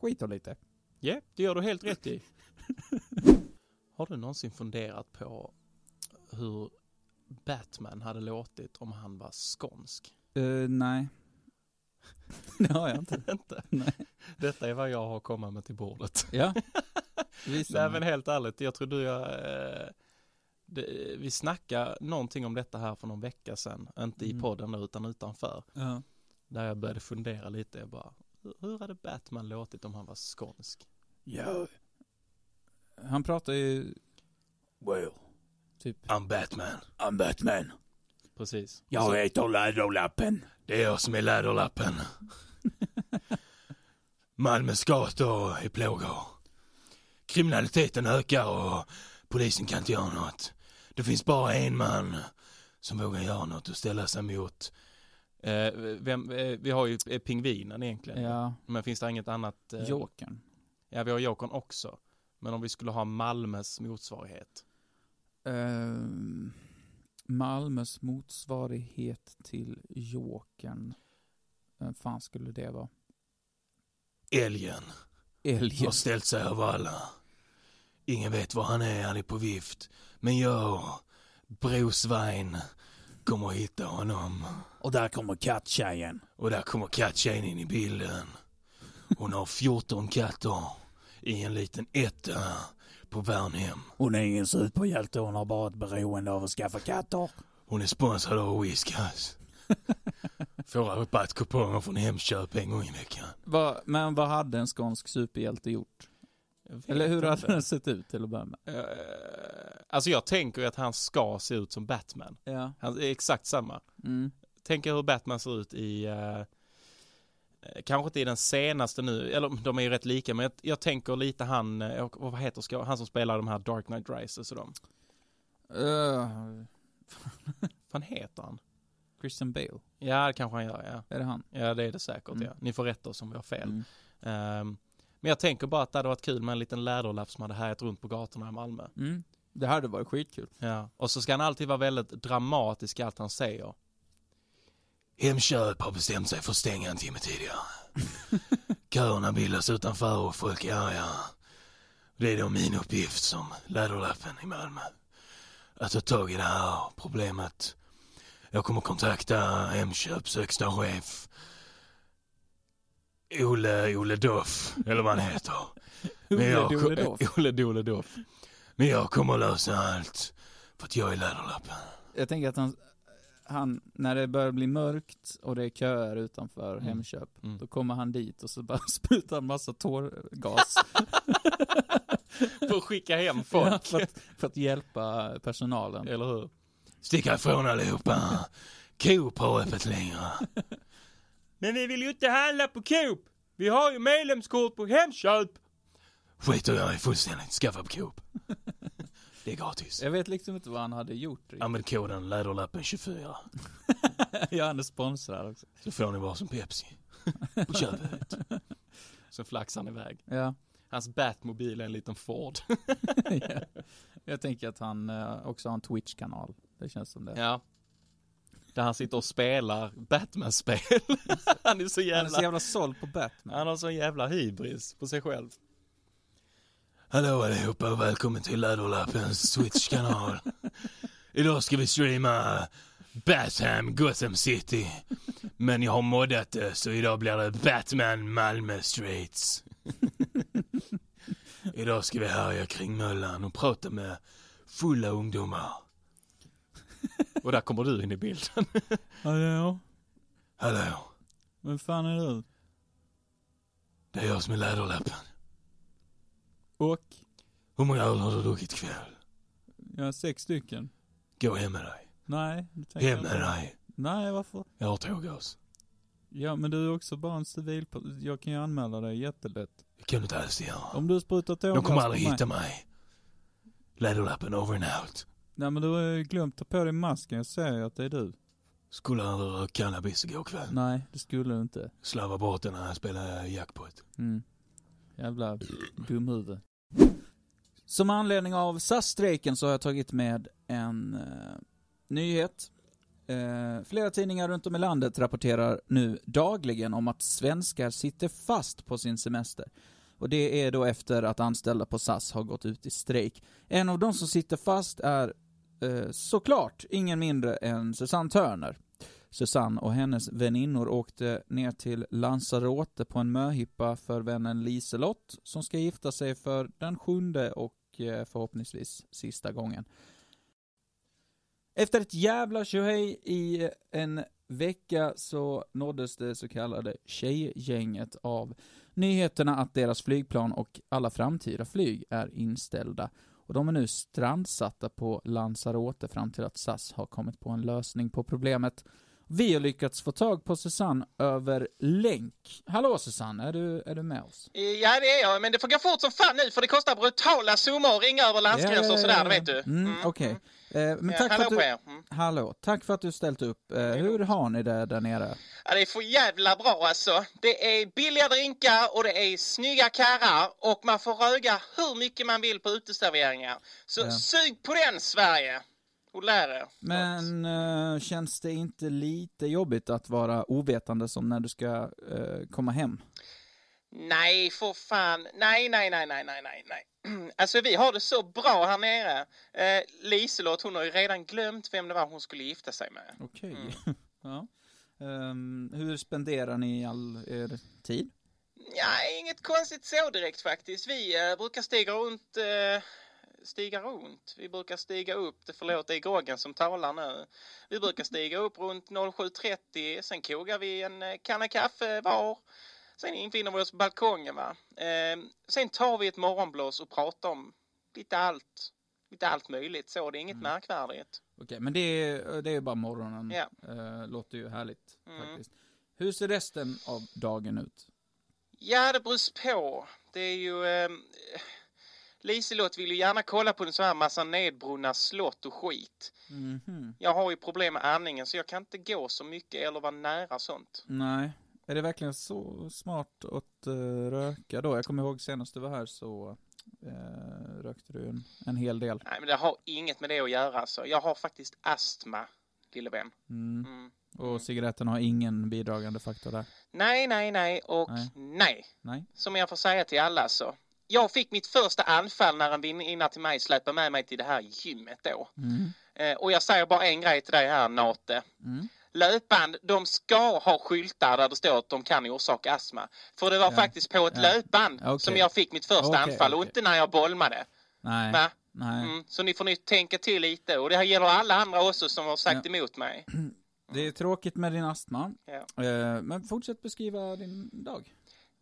Speaker 3: skiter lite.
Speaker 1: Ja, det gör du helt rätt i. Har du någonsin funderat på hur Batman hade låtit om han var skånsk?
Speaker 3: Uh, nej. det har jag inte.
Speaker 1: Inte?
Speaker 3: Nej.
Speaker 1: Detta är vad jag har att komma med till bordet.
Speaker 3: Ja. Visa
Speaker 1: Nej men helt ärligt, jag tror du jag, eh, det, vi snackade någonting om detta här för någon vecka sedan, inte i
Speaker 3: Mm.
Speaker 1: podden nu, utan utanför.
Speaker 3: Ja.
Speaker 1: Där jag började fundera lite, jag bara, hur- hade Batman låtit om han var skånsk?
Speaker 3: ja. Han pratar ju... Well. Typ.
Speaker 1: I'm Batman.
Speaker 3: I'm Batman.
Speaker 1: Precis.
Speaker 3: Jag heter Läderlappen.
Speaker 1: Det är jag som är Läderlappen. Malmös gator är plågor. Kriminaliteten ökar och polisen kan inte göra något. Det finns bara en man som vågar göra något och ställa sig mot eh, vem, eh, vi har ju eh, pingvinen egentligen.
Speaker 3: Ja.
Speaker 1: Men finns det inget annat? Eh,
Speaker 3: Jokern.
Speaker 1: Ja, vi har Jokern också. Men om vi skulle ha Malmös motsvarighet.
Speaker 3: Ehm, Malmös motsvarighet till Jokern. Vem fan skulle det vara?
Speaker 1: Älgen
Speaker 3: Älgen.
Speaker 1: har ställt sig över alla. Ingen vet var han är, han är på vift. Men jag, Brosvein, kommer att hitta honom.
Speaker 3: Och där kommer katttjejen.
Speaker 1: Och där kommer katttjejen in i bilden. Hon har 14 katter i en liten etta på Värnhem.
Speaker 3: Hon är ingen superhjälte, hon har bara ett beroende av att skaffa katter.
Speaker 1: Hon är sponsrad av Whiskas. Får rabattkuponger från Hemköp en gång i veckan.
Speaker 3: Va, men vad hade en skånsk superhjälte gjort? Eller hur
Speaker 1: inte.
Speaker 3: hade den sett ut till att börja med?
Speaker 1: Eh, Alltså jag tänker ju att han ska se ut som Batman.
Speaker 3: Ja.
Speaker 1: Han är exakt samma.
Speaker 3: Mm.
Speaker 1: Tänk er hur Batman ser ut i, eh, kanske inte i den senaste nu, eller de är ju rätt lika, men jag, jag tänker lite han, eh, vad heter ska, han som spelar de här Dark Knight Rises och de.
Speaker 3: Uh,
Speaker 1: Vad heter han?
Speaker 3: Christian Bale,
Speaker 1: Ja, det kanske han gör, ja.
Speaker 3: är det han?
Speaker 1: Ja, det är det säkert,
Speaker 3: Mm.
Speaker 1: ja. Ni får rätta oss om vi har fel.
Speaker 3: Mm.
Speaker 1: Ehm, men jag tänker bara att det hade varit kul med en liten läderlapp som hade härjat runt på gatorna i Malmö.
Speaker 3: Mm. Det hade varit skitkul.
Speaker 1: Ja, och så ska han alltid vara väldigt dramatisk i allt han säger. Hemköp har bestämt sig för att stänga en timme tidigare. Köerna bildas utanför och folk är arga. Det är då min uppgift som läderlappen i Malmö. Att ta tag i det här problemet. Jag kommer kontakta Hemköps högsta chef. Ole, Ole Doff, eller vad han heter. Men jag,
Speaker 3: Ole Dole Doff.
Speaker 1: Ole Dole Doff. Men jag kommer lösa allt. För att jag är läderlappen.
Speaker 3: Jag tänker att han, han, när det börjar bli mörkt och det är köer utanför
Speaker 1: Mm.
Speaker 3: Hemköp,
Speaker 1: Mm.
Speaker 3: då kommer han dit och så bara sprutar han massa tårgas.
Speaker 1: För att skicka hem
Speaker 3: Ja,
Speaker 1: folk.
Speaker 3: för, att, för att hjälpa personalen.
Speaker 1: Eller hur? Sticka ifrån allihopa. Coop har öppet längre. Men vi vill ju inte handla på Coop. Vi har ju medlemskort på Hemköp. Skiter jag i fullständigt. Skaffa på Coop. Det är gratis.
Speaker 3: Jag vet liksom inte vad han hade gjort.
Speaker 1: Använd koden läderlappen24.
Speaker 3: ja, han är sponsrad också.
Speaker 1: Så får ni vara som Pepsi. På köpet. Så flaxar han iväg.
Speaker 3: Ja.
Speaker 1: Hans Batmobil är en liten Ford.
Speaker 3: ja. Jag tänker att han eh, också har en Twitch-kanal. Det känns som det.
Speaker 1: Ja. Där han sitter och spelar Batman-spel. han är så
Speaker 3: Han är
Speaker 1: jävla...
Speaker 3: så jävla såld på Batman.
Speaker 1: Han har sån jävla hybris på sig själv.
Speaker 4: Hallå allihopa och välkommen till Läderlappens Switch-kanal. Idag ska vi streama Batham Gotham City. Men jag har moddat det så idag blir det Batman Malmö Streets. idag ska vi härja kring Möllan och prata med fulla ungdomar. Och där kommer du in i bilden.
Speaker 3: Hallå?
Speaker 4: Hallå,
Speaker 3: Vem fan är du?
Speaker 4: det är jag som är Läderlappen.
Speaker 3: Och?
Speaker 4: Hur många öl har du druckit ikväll?
Speaker 3: Jag har sex stycken.
Speaker 4: Gå hem med dig.
Speaker 3: Nej, det tänker
Speaker 4: Hem
Speaker 3: jag
Speaker 4: med
Speaker 3: inte.
Speaker 4: dig.
Speaker 3: Nej, varför?
Speaker 4: Jag har tårgas.
Speaker 3: Ja, men du är också bara en civil... Jag kan ju anmäla dig jättelätt.
Speaker 4: Det kan du inte alls göra.
Speaker 3: Om du sprutar tårgas
Speaker 4: De kommer
Speaker 3: på
Speaker 4: aldrig
Speaker 3: mig.
Speaker 4: hitta mig. Läderlappen over and out.
Speaker 3: Nej, men du har ju glömt ta på dig masken. Jag ser ju att det är du.
Speaker 4: Skulle aldrig röka cannabis igår kväll.
Speaker 3: Nej, det skulle du inte.
Speaker 4: Slarva bort den när jag spelade jackpot.
Speaker 3: Mm. Jävla dumhuvud. Som anledning av SAS-strejken så har jag tagit med en eh, nyhet. Eh, flera tidningar runt om i landet rapporterar nu dagligen om att svenskar sitter fast på sin semester. Och det är då efter att anställda på SAS har gått ut i strejk. En av de som sitter fast är eh, såklart ingen mindre än Susanne Törner. Susanne och hennes väninnor åkte ner till Lanzarote på en möhippa för vännen Liselott som ska gifta sig för den sjunde och eh, förhoppningsvis sista gången. Efter ett jävla tjohej i en vecka så nåddes det så kallade tjejgänget av nyheterna att deras flygplan och alla framtida flyg är inställda. Och de är nu strandsatta på Lanzarote fram till att SAS har kommit på en lösning på problemet. Vi har lyckats få tag på Susanne över länk. Hallå Susanne, är du, är du med oss?
Speaker 1: Ja, det är jag, men det får gå fort som fan nu för det kostar brutala summor att ringa över landsgränser och sådär, det vet du.
Speaker 3: Mm, Okej. Eh, men
Speaker 1: Ja,
Speaker 3: tack för
Speaker 1: hallå
Speaker 3: att
Speaker 1: på
Speaker 3: du...
Speaker 1: er. Mm.
Speaker 3: Hallå, tack för att du ställt upp. Eh, hur har ni det där nere?
Speaker 1: Ja, det är för jävla bra alltså. Det är billiga drinkar och det är snygga karrar och man får röga hur mycket man vill på uteserveringar. Så
Speaker 3: Ja.
Speaker 1: sug på den Sverige! Och lär er.
Speaker 3: Men eh, känns det inte lite jobbigt att vara ovetande som när du ska eh, komma hem?
Speaker 1: Nej, för fan. Nej, nej, nej, nej, nej, nej, nej. Alltså vi har det så bra här nere. Eh, Liselott, hon har ju redan glömt vem det var hon skulle gifta sig med.
Speaker 3: Okej.
Speaker 1: Mm.
Speaker 3: ja. Ehm, hur spenderar ni all er tid?
Speaker 1: Ja, inget konstigt så direkt faktiskt. Vi eh, brukar stiga runt, eh, stiga runt. Vi brukar stiga upp, det förlåt det är groggen som talar nu. Vi brukar stiga upp runt 07.30, sen kogar vi en eh, kanna kaffe var. Sen infinner vi oss på balkongen va. Eh, sen tar vi ett morgonblås och pratar om lite allt. Lite allt möjligt så, det är inget märkvärdigt.
Speaker 3: Okej, men det är, det är bara morgonen.
Speaker 1: Ja.
Speaker 3: Eh, låter ju härligt
Speaker 1: Mm.
Speaker 3: faktiskt. Hur ser resten av dagen ut?
Speaker 1: Ja, det beror på. Det är ju... Eh, Liselott vill ju gärna kolla på en sån här massa nedbrunna slott och skit.
Speaker 3: Mhm.
Speaker 1: Jag har ju problem med andningen så jag kan inte gå så mycket eller vara nära sånt.
Speaker 3: Nej. Är det verkligen så smart att eh, röka då? Jag kommer ihåg senast du var här så eh, rökte du en, en hel del.
Speaker 1: Nej, men det har inget med det att göra. Så jag har faktiskt astma, lille vän.
Speaker 3: Mm.
Speaker 1: Mm.
Speaker 3: Och cigaretten har ingen bidragande faktor där?
Speaker 1: Nej, nej, nej och
Speaker 3: Nej.
Speaker 1: nej.
Speaker 3: Nej?
Speaker 1: Som jag får säga till alla så. Jag fick mitt första anfall när en väninna till mig släpade med mig till det här gymmet då.
Speaker 3: Mm.
Speaker 1: Eh, och jag säger bara en grej till dig här, Nate.
Speaker 3: Mm.
Speaker 1: Löpband, de ska ha skyltar där det står att de kan orsaka astma. För det var
Speaker 3: Ja.
Speaker 1: faktiskt på ett
Speaker 3: Ja.
Speaker 1: löpband
Speaker 3: Okej.
Speaker 1: som jag fick mitt första
Speaker 3: Okej,
Speaker 1: anfall och inte när jag bolmade.
Speaker 3: Nej.
Speaker 1: Va?
Speaker 3: Nej.
Speaker 1: Mm, så ni får nu tänka till lite och det här gäller alla andra också som har sagt emot mig.
Speaker 3: Det är tråkigt med din astma.
Speaker 1: Ja.
Speaker 3: Eh, men fortsätt beskriva din dag.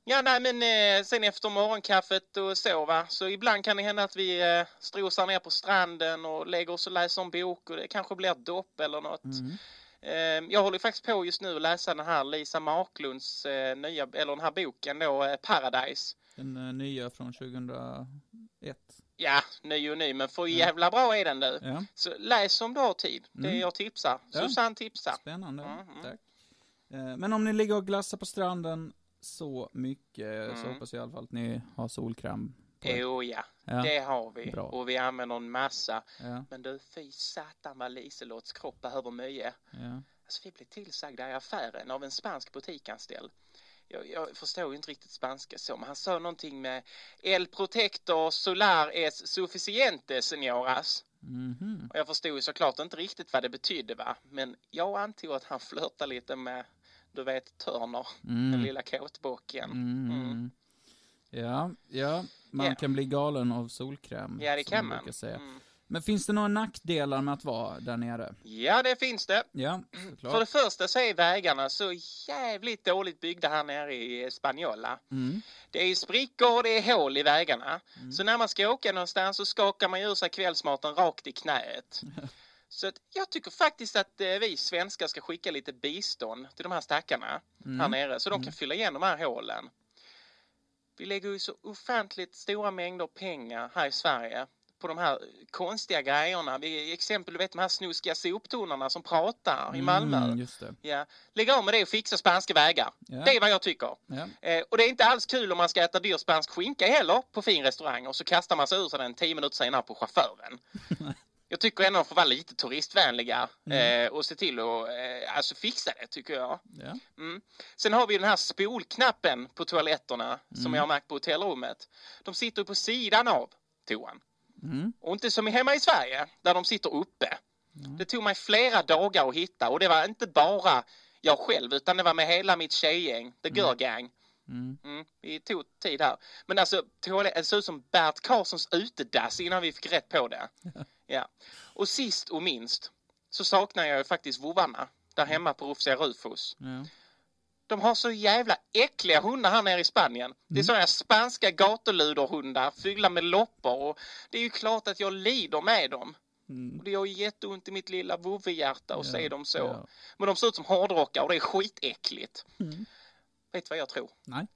Speaker 1: Ja, nej, men eh, sen efter morgonkaffet och så va, så ibland kan det hända att vi eh, strosar ner på stranden och lägger oss och läser en bok och det kanske blir ett dopp eller något.
Speaker 3: Mm.
Speaker 1: Eh, jag håller faktiskt på just nu att läsa den här Lisa Marklunds eh, nya, eller den här boken då, eh, Paradise.
Speaker 3: Den eh, nya från 2001.
Speaker 1: Ja, ny och ny, men för jävla bra är den du.
Speaker 3: Ja,
Speaker 1: Så läs om du har tid. Det
Speaker 3: Mm.
Speaker 1: jag tipsar.
Speaker 3: Ja.
Speaker 1: Susanne tipsar.
Speaker 3: spännande.
Speaker 1: Mm, mm.
Speaker 3: Tack. Eh, men om ni ligger och glassar på stranden så mycket så
Speaker 1: Mm.
Speaker 3: hoppas jag i alla fall att ni har solkräm.
Speaker 1: Jo ja,
Speaker 3: Ja.
Speaker 1: det har vi.
Speaker 3: Bra.
Speaker 1: Och vi använder en massa.
Speaker 3: Ja,
Speaker 1: Men du, fy satan vad Liselotts kropp behöver mycket.
Speaker 3: ja.
Speaker 1: Alltså vi blev tillsagda i affären av en spansk butiksanställd. jag, jag förstår inte riktigt spanska så, men han sa någonting med El protector solar es suficiente señoras.
Speaker 3: Mhm.
Speaker 1: Och jag förstod ju såklart inte riktigt vad det betydde va, men jag antog att han flörtar lite med, du vet, Turner, den
Speaker 3: Mm.
Speaker 1: lilla kåtbocken.
Speaker 3: Mm.
Speaker 1: Mm.
Speaker 3: Ja, ja, man
Speaker 1: Ja.
Speaker 3: kan bli galen av solkräm.
Speaker 1: Ja, det kan
Speaker 3: brukar
Speaker 1: man.
Speaker 3: Säga.
Speaker 1: Mm.
Speaker 3: Men finns det några nackdelar med att vara där nere?
Speaker 1: Ja, det finns det.
Speaker 3: Ja,
Speaker 1: För
Speaker 3: såklart.
Speaker 1: det första så är vägarna så jävligt dåligt byggda här nere i Spaniola.
Speaker 3: Mm.
Speaker 1: Det är sprickor och det är hål i vägarna. Så när man ska åka någonstans så skakar man ur sig kvällsmaten rakt i knät. Så jag tycker faktiskt att eh, vi svenskar ska skicka lite bistånd till de här stackarna
Speaker 3: Mm.
Speaker 1: här nere så de kan fylla igen de här hålen. Vi lägger ju så ofantligt stora mängder pengar här i Sverige på de här konstiga grejerna. Vi, exempel, du vet de här snuskiga soptunnorna som pratar i Malmö.
Speaker 3: Mm, just det.
Speaker 1: Ja, lägg av med det och fixa spanska vägar.
Speaker 3: Ja.
Speaker 1: Det är vad jag tycker.
Speaker 3: Ja.
Speaker 1: Eh, och det är inte alls kul om man ska äta dyr spansk skinka heller på fin restaurang och så kastar man sig ur sig den tio minuter senare på chauffören. jag tycker ändå att får vara lite turistvänliga eh, och se till att eh, alltså fixa det tycker jag.
Speaker 3: Ja.
Speaker 1: Mm. Sen har vi den här spolknappen på toaletterna som jag har märkt på hotellrummet. De sitter på sidan av toan.
Speaker 3: Mm.
Speaker 1: Och inte som hemma i Sverige där de sitter uppe. Det tog mig flera dagar att hitta och det var inte bara jag själv utan det var med hela mitt tjejgäng, the girl gang.
Speaker 3: Mm.
Speaker 1: Mm, vi tog tid här. Men alltså, toalett, det såg ut som Bert Karlssons utedass innan vi fick rätt på det. Ja. Och sist och minst så saknar jag ju faktiskt vovvarna där hemma på Rufsia Rufus.
Speaker 3: Ja.
Speaker 1: De har så jävla äckliga hundar här nere i Spanien. Det är sådana spanska gatuluderhundar fyllda med loppor och det är ju klart att jag lider med dem.
Speaker 3: Mm.
Speaker 1: Och det gör jätteont i mitt lilla vovvehjärta att
Speaker 3: Ja,
Speaker 1: se dem så.
Speaker 3: ja.
Speaker 1: Men de ser ut som hårdrockar och det är skitäckligt.
Speaker 3: Mm.
Speaker 1: Vet du vad jag tror?
Speaker 3: Nej.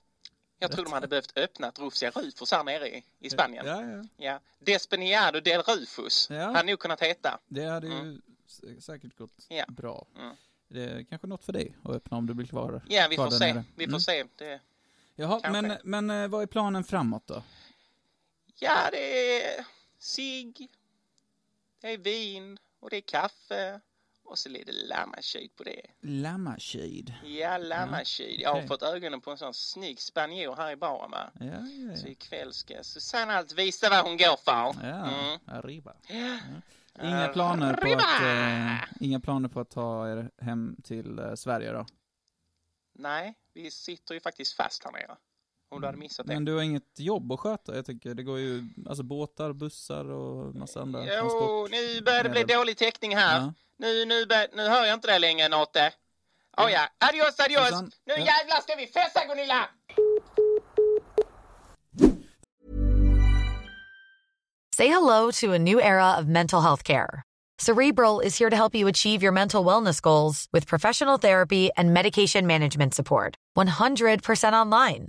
Speaker 1: Jag tror de hade behövt öppna Rufsia Rufus här nere i, i Spanien. Ja.
Speaker 3: Ja, ja.
Speaker 1: Despeniado del Rufus
Speaker 3: Ja.
Speaker 1: hade nog kunnat heta.
Speaker 3: Det hade ju s- säkert gått
Speaker 1: Ja.
Speaker 3: bra.
Speaker 1: Mm.
Speaker 3: Det är kanske något för dig att öppna om du blir kvar.
Speaker 1: Ja, vi
Speaker 3: kvar
Speaker 1: får se.
Speaker 3: nere.
Speaker 1: Vi får
Speaker 3: Mm.
Speaker 1: se. Det,
Speaker 3: Jaha,
Speaker 1: Kanske.
Speaker 3: men, men eh, vad är planen framåt då?
Speaker 1: ja, det är cigg, det är vin och det är kaffe och så lite lammakött på det.
Speaker 3: Lammakid.
Speaker 1: Ja, lammakött. Jag har fått ögonen på en sån snygg spanjor här i baren va.
Speaker 3: Ja, ja,
Speaker 1: Så
Speaker 3: ja.
Speaker 1: ikväll ska Susanne allt visa vad hon går för.
Speaker 3: ja.
Speaker 1: Mm.
Speaker 3: Arriba.
Speaker 1: Ja.
Speaker 3: Inga planer på
Speaker 1: Arriba!
Speaker 3: att, eh, inga planer på att ta er hem till eh, Sverige då?
Speaker 1: Nej, vi sitter ju faktiskt fast här nere. Om du hade missat det.
Speaker 3: Men du har inget jobb att sköta? Jag tycker det går ju, alltså båtar, bussar och massa andra transport.
Speaker 1: Jo, nu börjar det bli dålig täckning här.
Speaker 3: Ja.
Speaker 1: Nu, nu, bör, nu hör jag inte det längre, Notte. Oh, ja, adios, adios!
Speaker 3: Susanne,
Speaker 1: Nu
Speaker 3: ja.
Speaker 1: jävlar ska vi festa, Gunilla!
Speaker 5: Say hello to a new era of mental health care. Cerebral is here to help you achieve your mental wellness goals with professional therapy and medication management support. 100% online.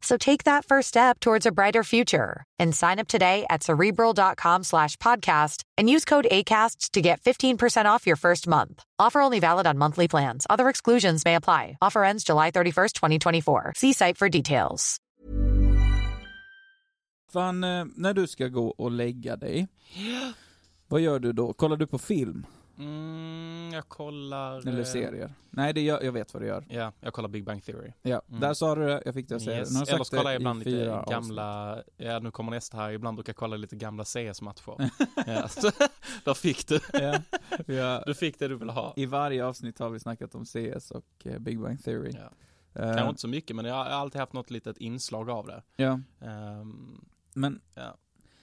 Speaker 5: So take that first step towards a brighter future and sign up today at cerebral.com slash podcast and use code ACAST to get 15% off your first month. Offer only valid on monthly plans. Other exclusions may apply. Offer ends July 31st, 2024. See site for details.
Speaker 3: Fan, eh, när du ska gå och lägga dig, vad gör du då? Kollar du på film?
Speaker 6: Mm, jag kollar...
Speaker 3: Eller
Speaker 6: eh,
Speaker 3: serier? Nej, det gör, jag vet vad du gör.
Speaker 6: Ja, jag kollar Big Bang Theory.
Speaker 3: Ja,
Speaker 6: Mm.
Speaker 3: där sa du det, jag fick det att säga
Speaker 6: Yes.
Speaker 3: Nu har
Speaker 6: Eller så kollar jag ibland lite gamla, ja nu kommer nästa här, ibland brukar jag kolla lite gamla CS-matcher. ja, så, där fick du.
Speaker 3: Ja, ja.
Speaker 6: Du fick det du ville ha.
Speaker 3: I varje avsnitt har vi snackat om CS och eh, Big Bang Theory.
Speaker 6: Ja.
Speaker 3: Eh,
Speaker 6: Kanske inte så mycket, men jag har alltid haft något litet inslag av det.
Speaker 3: ja,
Speaker 6: Um,
Speaker 3: men
Speaker 6: det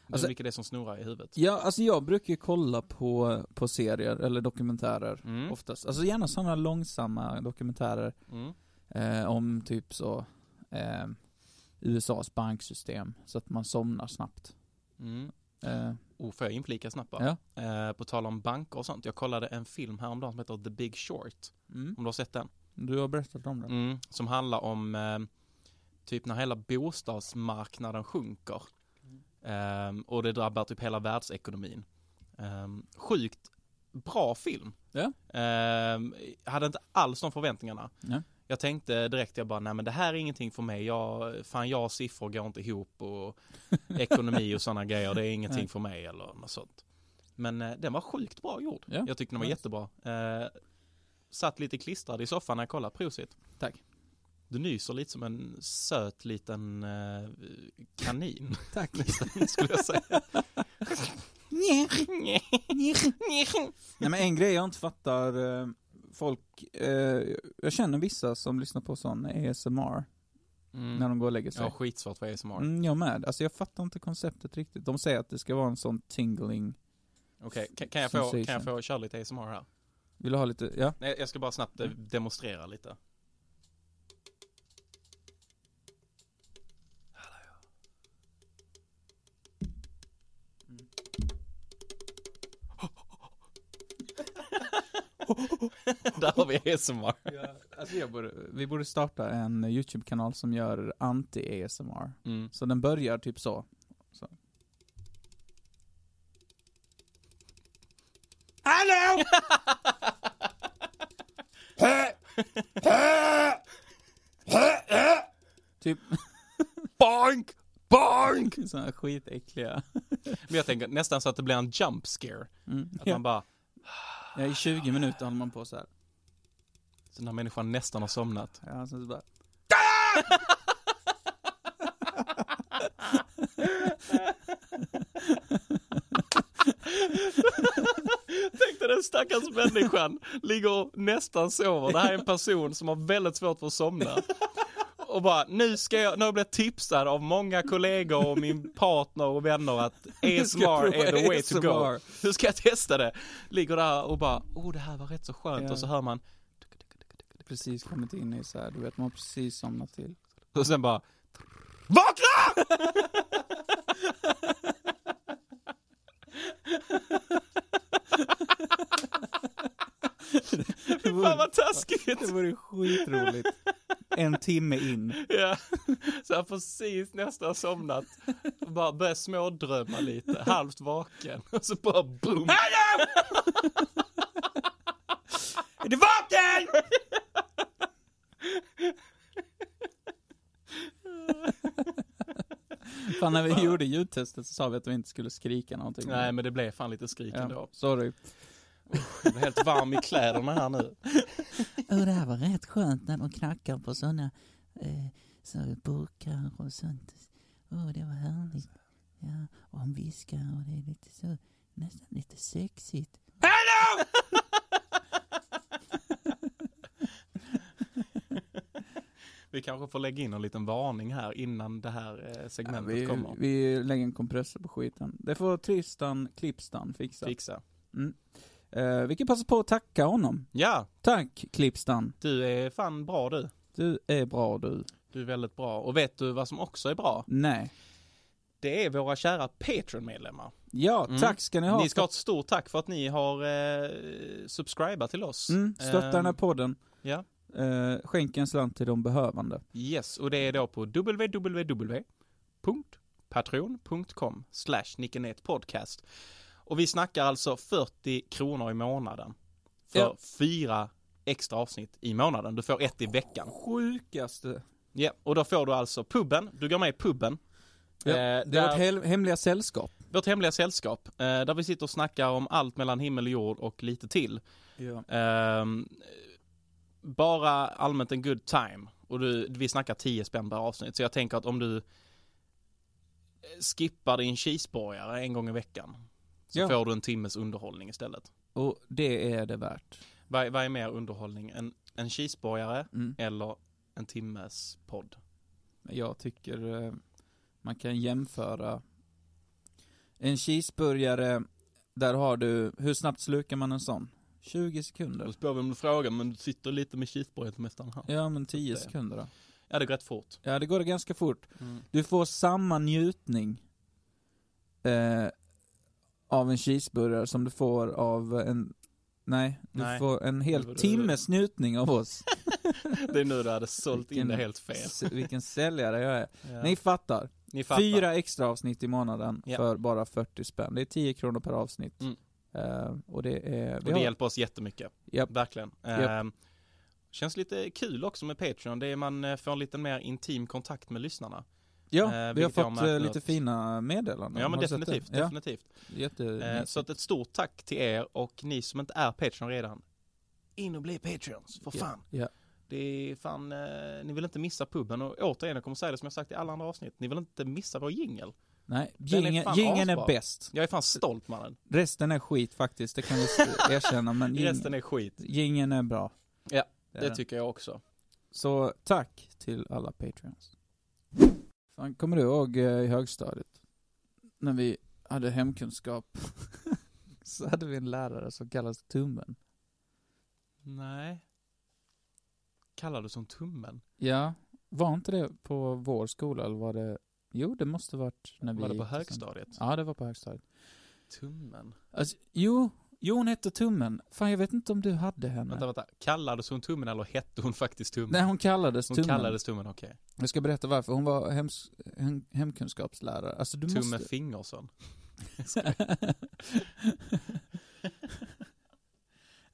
Speaker 3: Alltså-
Speaker 6: är mycket det som snurrar i huvudet.
Speaker 3: Ja, alltså jag brukar ju kolla på, på serier eller dokumentärer
Speaker 6: Mm.
Speaker 3: oftast. Alltså gärna sådana långsamma dokumentärer
Speaker 6: Mm.
Speaker 3: eh, om typ så eh, USAs banksystem, så att man somnar snabbt.
Speaker 6: Mm.
Speaker 3: Eh,
Speaker 6: Och får jag inflika snabbt
Speaker 3: ja.
Speaker 6: Eh, på tal om banker och sånt, jag kollade en film häromdagen som heter The Big Short.
Speaker 3: Mm.
Speaker 6: Om du har sett den?
Speaker 3: Du har berättat om den.
Speaker 6: Mm. Som handlar om, eh,
Speaker 1: typ när hela bostadsmarknaden sjunker. Ehm, och det drabbar typ hela världsekonomin. Um, sjukt bra film.
Speaker 3: Ja.
Speaker 1: Ehm, hade inte alls de förväntningarna.
Speaker 3: Ja.
Speaker 1: Jag tänkte direkt, jag bara, nej men det här är ingenting för mig. Jag, fan jag och siffror går inte ihop och ekonomi och sådana grejer, det är ingenting
Speaker 3: Nej.
Speaker 1: för mig eller något sånt. Men eh, den var sjukt bra gjord.
Speaker 3: Ja.
Speaker 1: Jag tyckte den var
Speaker 3: Nice.
Speaker 1: jättebra. Eh, satt lite klistrad i soffan när jag kollade, prosit.
Speaker 3: Tack.
Speaker 1: Du nyser lite som en söt liten eh, kanin,
Speaker 3: Tack.
Speaker 1: nästan, skulle jag säga.
Speaker 3: Nej men en grej jag inte fattar, eh, folk, eh, jag känner vissa som lyssnar på sån ASMR
Speaker 1: Mm.
Speaker 3: när de går och lägger sig.
Speaker 1: Ja, skitsvårt för ASMR.
Speaker 3: Mm, jag med. Alltså jag fattar inte konceptet riktigt. De säger att det ska vara en sån tingling.
Speaker 1: Okej, kan, kan, jag få, kan jag få köra lite ASMR här?
Speaker 3: Vill du ha lite, ja?
Speaker 1: Nej, jag ska bara snabbt eh, demonstrera lite. Där har vi ASMR.
Speaker 3: Alltså jag borde, vi borde starta en YouTube-kanal som gör anti-ASMR.
Speaker 1: Mm.
Speaker 3: Så den börjar typ så. så.
Speaker 2: Hallå!
Speaker 3: Typ
Speaker 1: Bonk! Bonk!
Speaker 3: här skitäckliga.
Speaker 1: Men jag tänker nästan så att det blir en jump scare.
Speaker 3: Mm.
Speaker 1: Att
Speaker 3: Ja.
Speaker 1: man bara,
Speaker 3: ja, i 20 minuter håller man på så här.
Speaker 1: så när människan nästan har somnat.
Speaker 3: Ja, sen så bara.
Speaker 1: Tänk dig den stackars människan ligger och nästan sover. Det här är en person som har väldigt svårt för att somna. Och bara, nu ska jag, nu har jag tipsad av många kollegor och min partner och vänner att ASMR är the way to go.
Speaker 3: ASMR.
Speaker 1: Hur ska jag testa det? Ligger där och bara, oh det här var rätt så skönt
Speaker 3: Ja.
Speaker 1: och så hör man,
Speaker 3: Precis kommit in i så här, du vet man har precis somnat till.
Speaker 1: och sen bara, VAKNA! Fy fan vad taskigt!
Speaker 3: Det vore skitroligt. En timme in.
Speaker 1: Ja, så jag har precis nästan somnat. Och bara börjat smådrömma lite, halvt vaken. Och så bara boom!
Speaker 2: Är du vaken?
Speaker 3: Fan när vi gjorde ljudtestet så sa vi att vi inte skulle skrika någonting.
Speaker 1: Nej men det blev fan lite skrik
Speaker 3: ja,
Speaker 1: ändå.
Speaker 3: sorry.
Speaker 1: Jag blir helt varm i kläderna här nu.
Speaker 7: Och det här var rätt skönt när de knackar på sådana eh, så burkar och sånt. Åh, det var härligt. Ja, och de viskar och det är lite så, nästan lite sexigt.
Speaker 2: Hallå!
Speaker 1: Vi kanske får lägga in en liten varning här innan det här eh,
Speaker 3: Ja,
Speaker 1: segmentet
Speaker 3: vi,
Speaker 1: kommer.
Speaker 3: vi lägger en kompressor på skiten. Det får Tristan Klippstan fixa.
Speaker 1: Fixa.
Speaker 3: Mm. Eh, vi kan passa på att tacka honom.
Speaker 1: Ja,
Speaker 3: Tack Klippstan.
Speaker 1: du är fan bra du.
Speaker 3: Du är bra du.
Speaker 1: Du är väldigt bra. Och vet du vad som också är bra?
Speaker 3: Nej.
Speaker 1: Det är våra kära Patreon-medlemmar.
Speaker 3: Ja,
Speaker 1: Mm.
Speaker 3: tack ska ni ha.
Speaker 1: Ni ska ha ett stort tack för att ni har eh, subscribat till oss.
Speaker 3: Mm, stötta den här
Speaker 1: Ehm,
Speaker 3: podden.
Speaker 1: Ja.
Speaker 3: Eh, skänk en slant till de behövande.
Speaker 1: Yes, och det är då på www.patreon.com slash podcast. Och vi snackar alltså 40 kronor i månaden. För
Speaker 3: Ja.
Speaker 1: fyra extra avsnitt i månaden. Du får ett i veckan.
Speaker 3: Sjukaste.
Speaker 1: Ja, och då får du alltså pubben. Du går med i pubben.
Speaker 3: Ja,
Speaker 1: Eh,
Speaker 3: det är
Speaker 1: där-
Speaker 3: vårt hel- hemliga sällskap.
Speaker 1: Vårt hemliga sällskap, eh, där vi sitter och snackar om allt mellan himmel och jord och lite till.
Speaker 3: Ja.
Speaker 1: Ehm, bara allmänt en good time. Och du, vi snackar 10 spänn per avsnitt. Så jag tänker att om du skippar din cheeseburgare en gång i veckan. Så
Speaker 3: Ja.
Speaker 1: får du en timmes underhållning istället.
Speaker 3: Och det är det värt.
Speaker 1: Vad, vad är mer underhållning? En, en cheeseburgare
Speaker 3: Mm.
Speaker 1: eller en timmes podd?
Speaker 3: Jag tycker eh, man kan jämföra en cheeseburgare, där har du, hur snabbt slukar man en sån? 20 sekunder?
Speaker 1: Jag spår vem du frågar men du sitter lite med cheeseburgare nästan här.
Speaker 3: Ja men 10
Speaker 1: Det.
Speaker 3: sekunder då.
Speaker 1: Ja det går rätt fort.
Speaker 3: Ja det går det ganska fort.
Speaker 1: Mm.
Speaker 3: Du får samma njutning eh, av en cheeseburgare som du får av en, nej, du
Speaker 1: Nej.
Speaker 3: får en hel
Speaker 1: Det var det-
Speaker 3: timmes njutning av oss.
Speaker 1: Det är nu du hade sålt in
Speaker 3: Vilken-
Speaker 1: det helt fel.
Speaker 3: Vilken säljare jag är.
Speaker 1: Ja.
Speaker 3: Ni fattar.
Speaker 1: Ni fattar.
Speaker 3: Fyra extra avsnitt i månaden
Speaker 1: Ja.
Speaker 3: för bara 40 spänn. Det är 10 kronor per avsnitt.
Speaker 1: Mm.
Speaker 3: Eh, och det är...
Speaker 1: Och det hjälper oss jättemycket.
Speaker 3: Japp.
Speaker 1: Verkligen.
Speaker 3: Japp.
Speaker 1: Ehm, Känns lite kul också med Patreon. Det är man eh, får en lite mer intim kontakt med lyssnarna.
Speaker 3: Ja,
Speaker 1: Eh,
Speaker 3: vi har fått eh, lite fina meddelanden.
Speaker 1: Ja men
Speaker 3: det?
Speaker 1: definitivt,
Speaker 3: Ja,
Speaker 1: definitivt.
Speaker 3: jätte...
Speaker 1: Eh, så att ett stort tack till er och ni som inte är Patreon redan. In och bli Patreons, för fan.
Speaker 3: Ja.
Speaker 1: Det är fan, ni vill inte missa puben och återigen, jag kommer säga det som jag sagt i alla andra avsnitt. Ni vill inte missa vår jingel.
Speaker 3: Nej,
Speaker 1: är
Speaker 3: gingen, gingen är
Speaker 1: asbra.
Speaker 3: bäst.
Speaker 1: Jag är fan stolt mannen.
Speaker 3: Resten är skit faktiskt, det kan vi erkänna. Men ging,
Speaker 1: Resten är skit.
Speaker 3: gingen är bra.
Speaker 1: Ja,
Speaker 3: är
Speaker 1: Det
Speaker 3: den.
Speaker 1: tycker jag också.
Speaker 3: Så tack till alla Patreons. Fan, kommer du ihåg eh, i högstadiet? När vi hade hemkunskap. så hade vi en lärare som kallades Tummen.
Speaker 1: Nej. Kallar du som tummen?
Speaker 3: Ja, var inte det på vår skola eller var det? Jo, det måste varit när vi
Speaker 1: Var det på högstadiet?
Speaker 3: Ja, det var på högstadiet.
Speaker 1: Tummen?
Speaker 3: Alltså, jo, jo hon hette Tummen. Fan, jag vet inte om du hade henne.
Speaker 1: Vänta, vänta. Kallades hon tummen eller hette hon faktiskt tummen?
Speaker 3: Nej, hon kallades
Speaker 1: hon
Speaker 3: Tummen.
Speaker 1: kallades tummen, okej.
Speaker 3: Jag ska berätta varför. Hon var hems, hem, hemkunskapslärare. Alltså, du
Speaker 1: Tumme
Speaker 3: måste...
Speaker 1: Fingersson.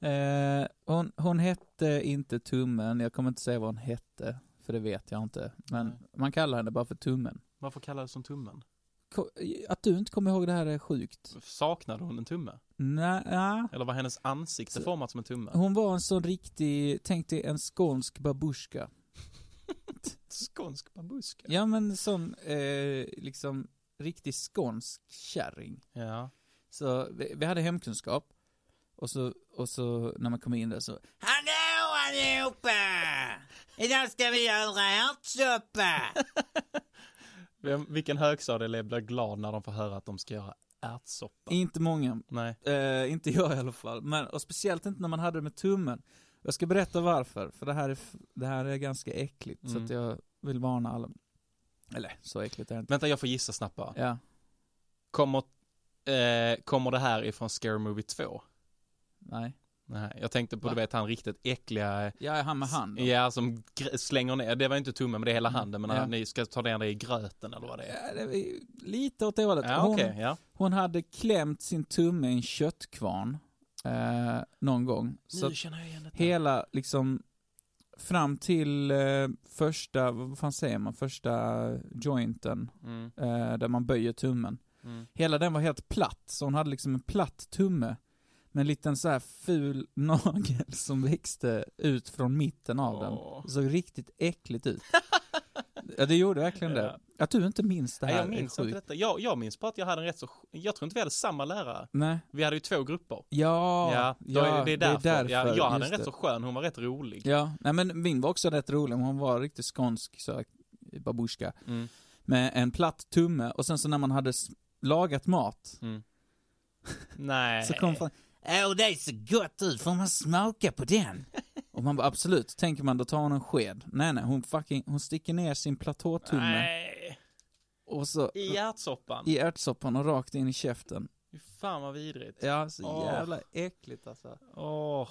Speaker 3: eh, hon, hon hette inte Tummen, jag kommer inte säga vad hon hette, för det vet jag inte. Men
Speaker 1: Nej.
Speaker 3: man kallar henne bara för Tummen.
Speaker 1: Varför kallades hon tummen?
Speaker 3: Att du inte kommer ihåg det här är sjukt.
Speaker 1: Saknade hon en tumme?
Speaker 3: Nej, ja.
Speaker 1: Eller var hennes ansikte
Speaker 3: Så-
Speaker 1: format som en tumme?
Speaker 3: hon var en sån riktig, tänk dig en skånsk babushka.
Speaker 1: Skånsk babuska?
Speaker 3: Ja men sån, eh, liksom, riktig skånsk kärring.
Speaker 1: Ja.
Speaker 3: Så vi, vi hade hemkunskap. Och så, och så när man kom in där så,
Speaker 7: Hallå allihopa! Idag ska vi göra ärtsoppa!
Speaker 1: Vem, vilken högstadieelev blir glad när de får höra att de ska göra ärtsoppa?
Speaker 3: inte många,
Speaker 1: Nej.
Speaker 3: eh, inte jag i alla fall, men och speciellt inte när man hade det med tummen. Jag ska berätta varför, för det här är, det här är ganska äckligt, så
Speaker 1: Mm.
Speaker 3: att jag vill varna alla. Eller, så äckligt är det inte.
Speaker 1: Vänta, jag får gissa snabbt bara.
Speaker 3: Ja.
Speaker 1: Kommer, eh, kommer det här ifrån Scary Movie 2?
Speaker 3: Nej.
Speaker 1: Nej, jag tänkte på,
Speaker 3: Va?
Speaker 1: du vet, han riktigt äckliga,
Speaker 3: är han med hand. då.
Speaker 1: ja, som slänger ner, det var inte tummen, men det är hela
Speaker 3: Mm,
Speaker 1: handen, men
Speaker 3: ja.
Speaker 1: när ni ska ta ner det i gröten eller vad det är.
Speaker 3: Ja, det är lite åt det hållet.
Speaker 1: Ja,
Speaker 3: hon,
Speaker 1: okej, ja.
Speaker 3: hon hade klämt sin tumme i en köttkvarn eh, någon gång. Så att
Speaker 1: känner jag igen detta.
Speaker 3: hela, liksom, fram till eh, första, vad fan säger man, första jointen,
Speaker 1: Mm,
Speaker 3: eh, där man böjer tummen.
Speaker 1: mm.
Speaker 3: Hela den var helt platt, så hon hade liksom en platt tumme med en liten så här ful nagel som växte ut från mitten av den.
Speaker 1: Åh.
Speaker 3: Det såg riktigt äckligt ut. ja, det gjorde verkligen det.
Speaker 1: Ja.
Speaker 3: Att du inte minns det
Speaker 1: Nej,
Speaker 3: här
Speaker 1: jag minns inte detta. Jag, jag minns bara att jag hade en rätt så, jag tror inte vi hade samma lärare.
Speaker 3: Nej.
Speaker 1: Vi hade ju två grupper.
Speaker 3: Ja,
Speaker 1: Ja, då är, det är därför. ja, jag hade en rätt
Speaker 3: det.
Speaker 1: så skön, hon var rätt rolig.
Speaker 3: Ja, nej men min var också rätt rolig, hon var riktigt skånsk så här, babushka.
Speaker 1: Mm,
Speaker 3: Med en platt tumme och sen så när man hade lagat mat
Speaker 1: mm. Nej.
Speaker 3: så kom fan,
Speaker 7: Åh, det ser gott ut. Får man smaka på den?
Speaker 3: och man bara absolut, tänker man då tar hon en sked. Nej nej, hon fucking, hon sticker ner sin platåtumme
Speaker 1: Nej.
Speaker 3: och så
Speaker 1: I ärtsoppan?
Speaker 3: i ärtsoppan och rakt in i käften.
Speaker 1: Fy fan vad vidrigt.
Speaker 3: Ja, så
Speaker 1: Åh.
Speaker 3: jävla äckligt alltså.
Speaker 1: Åh.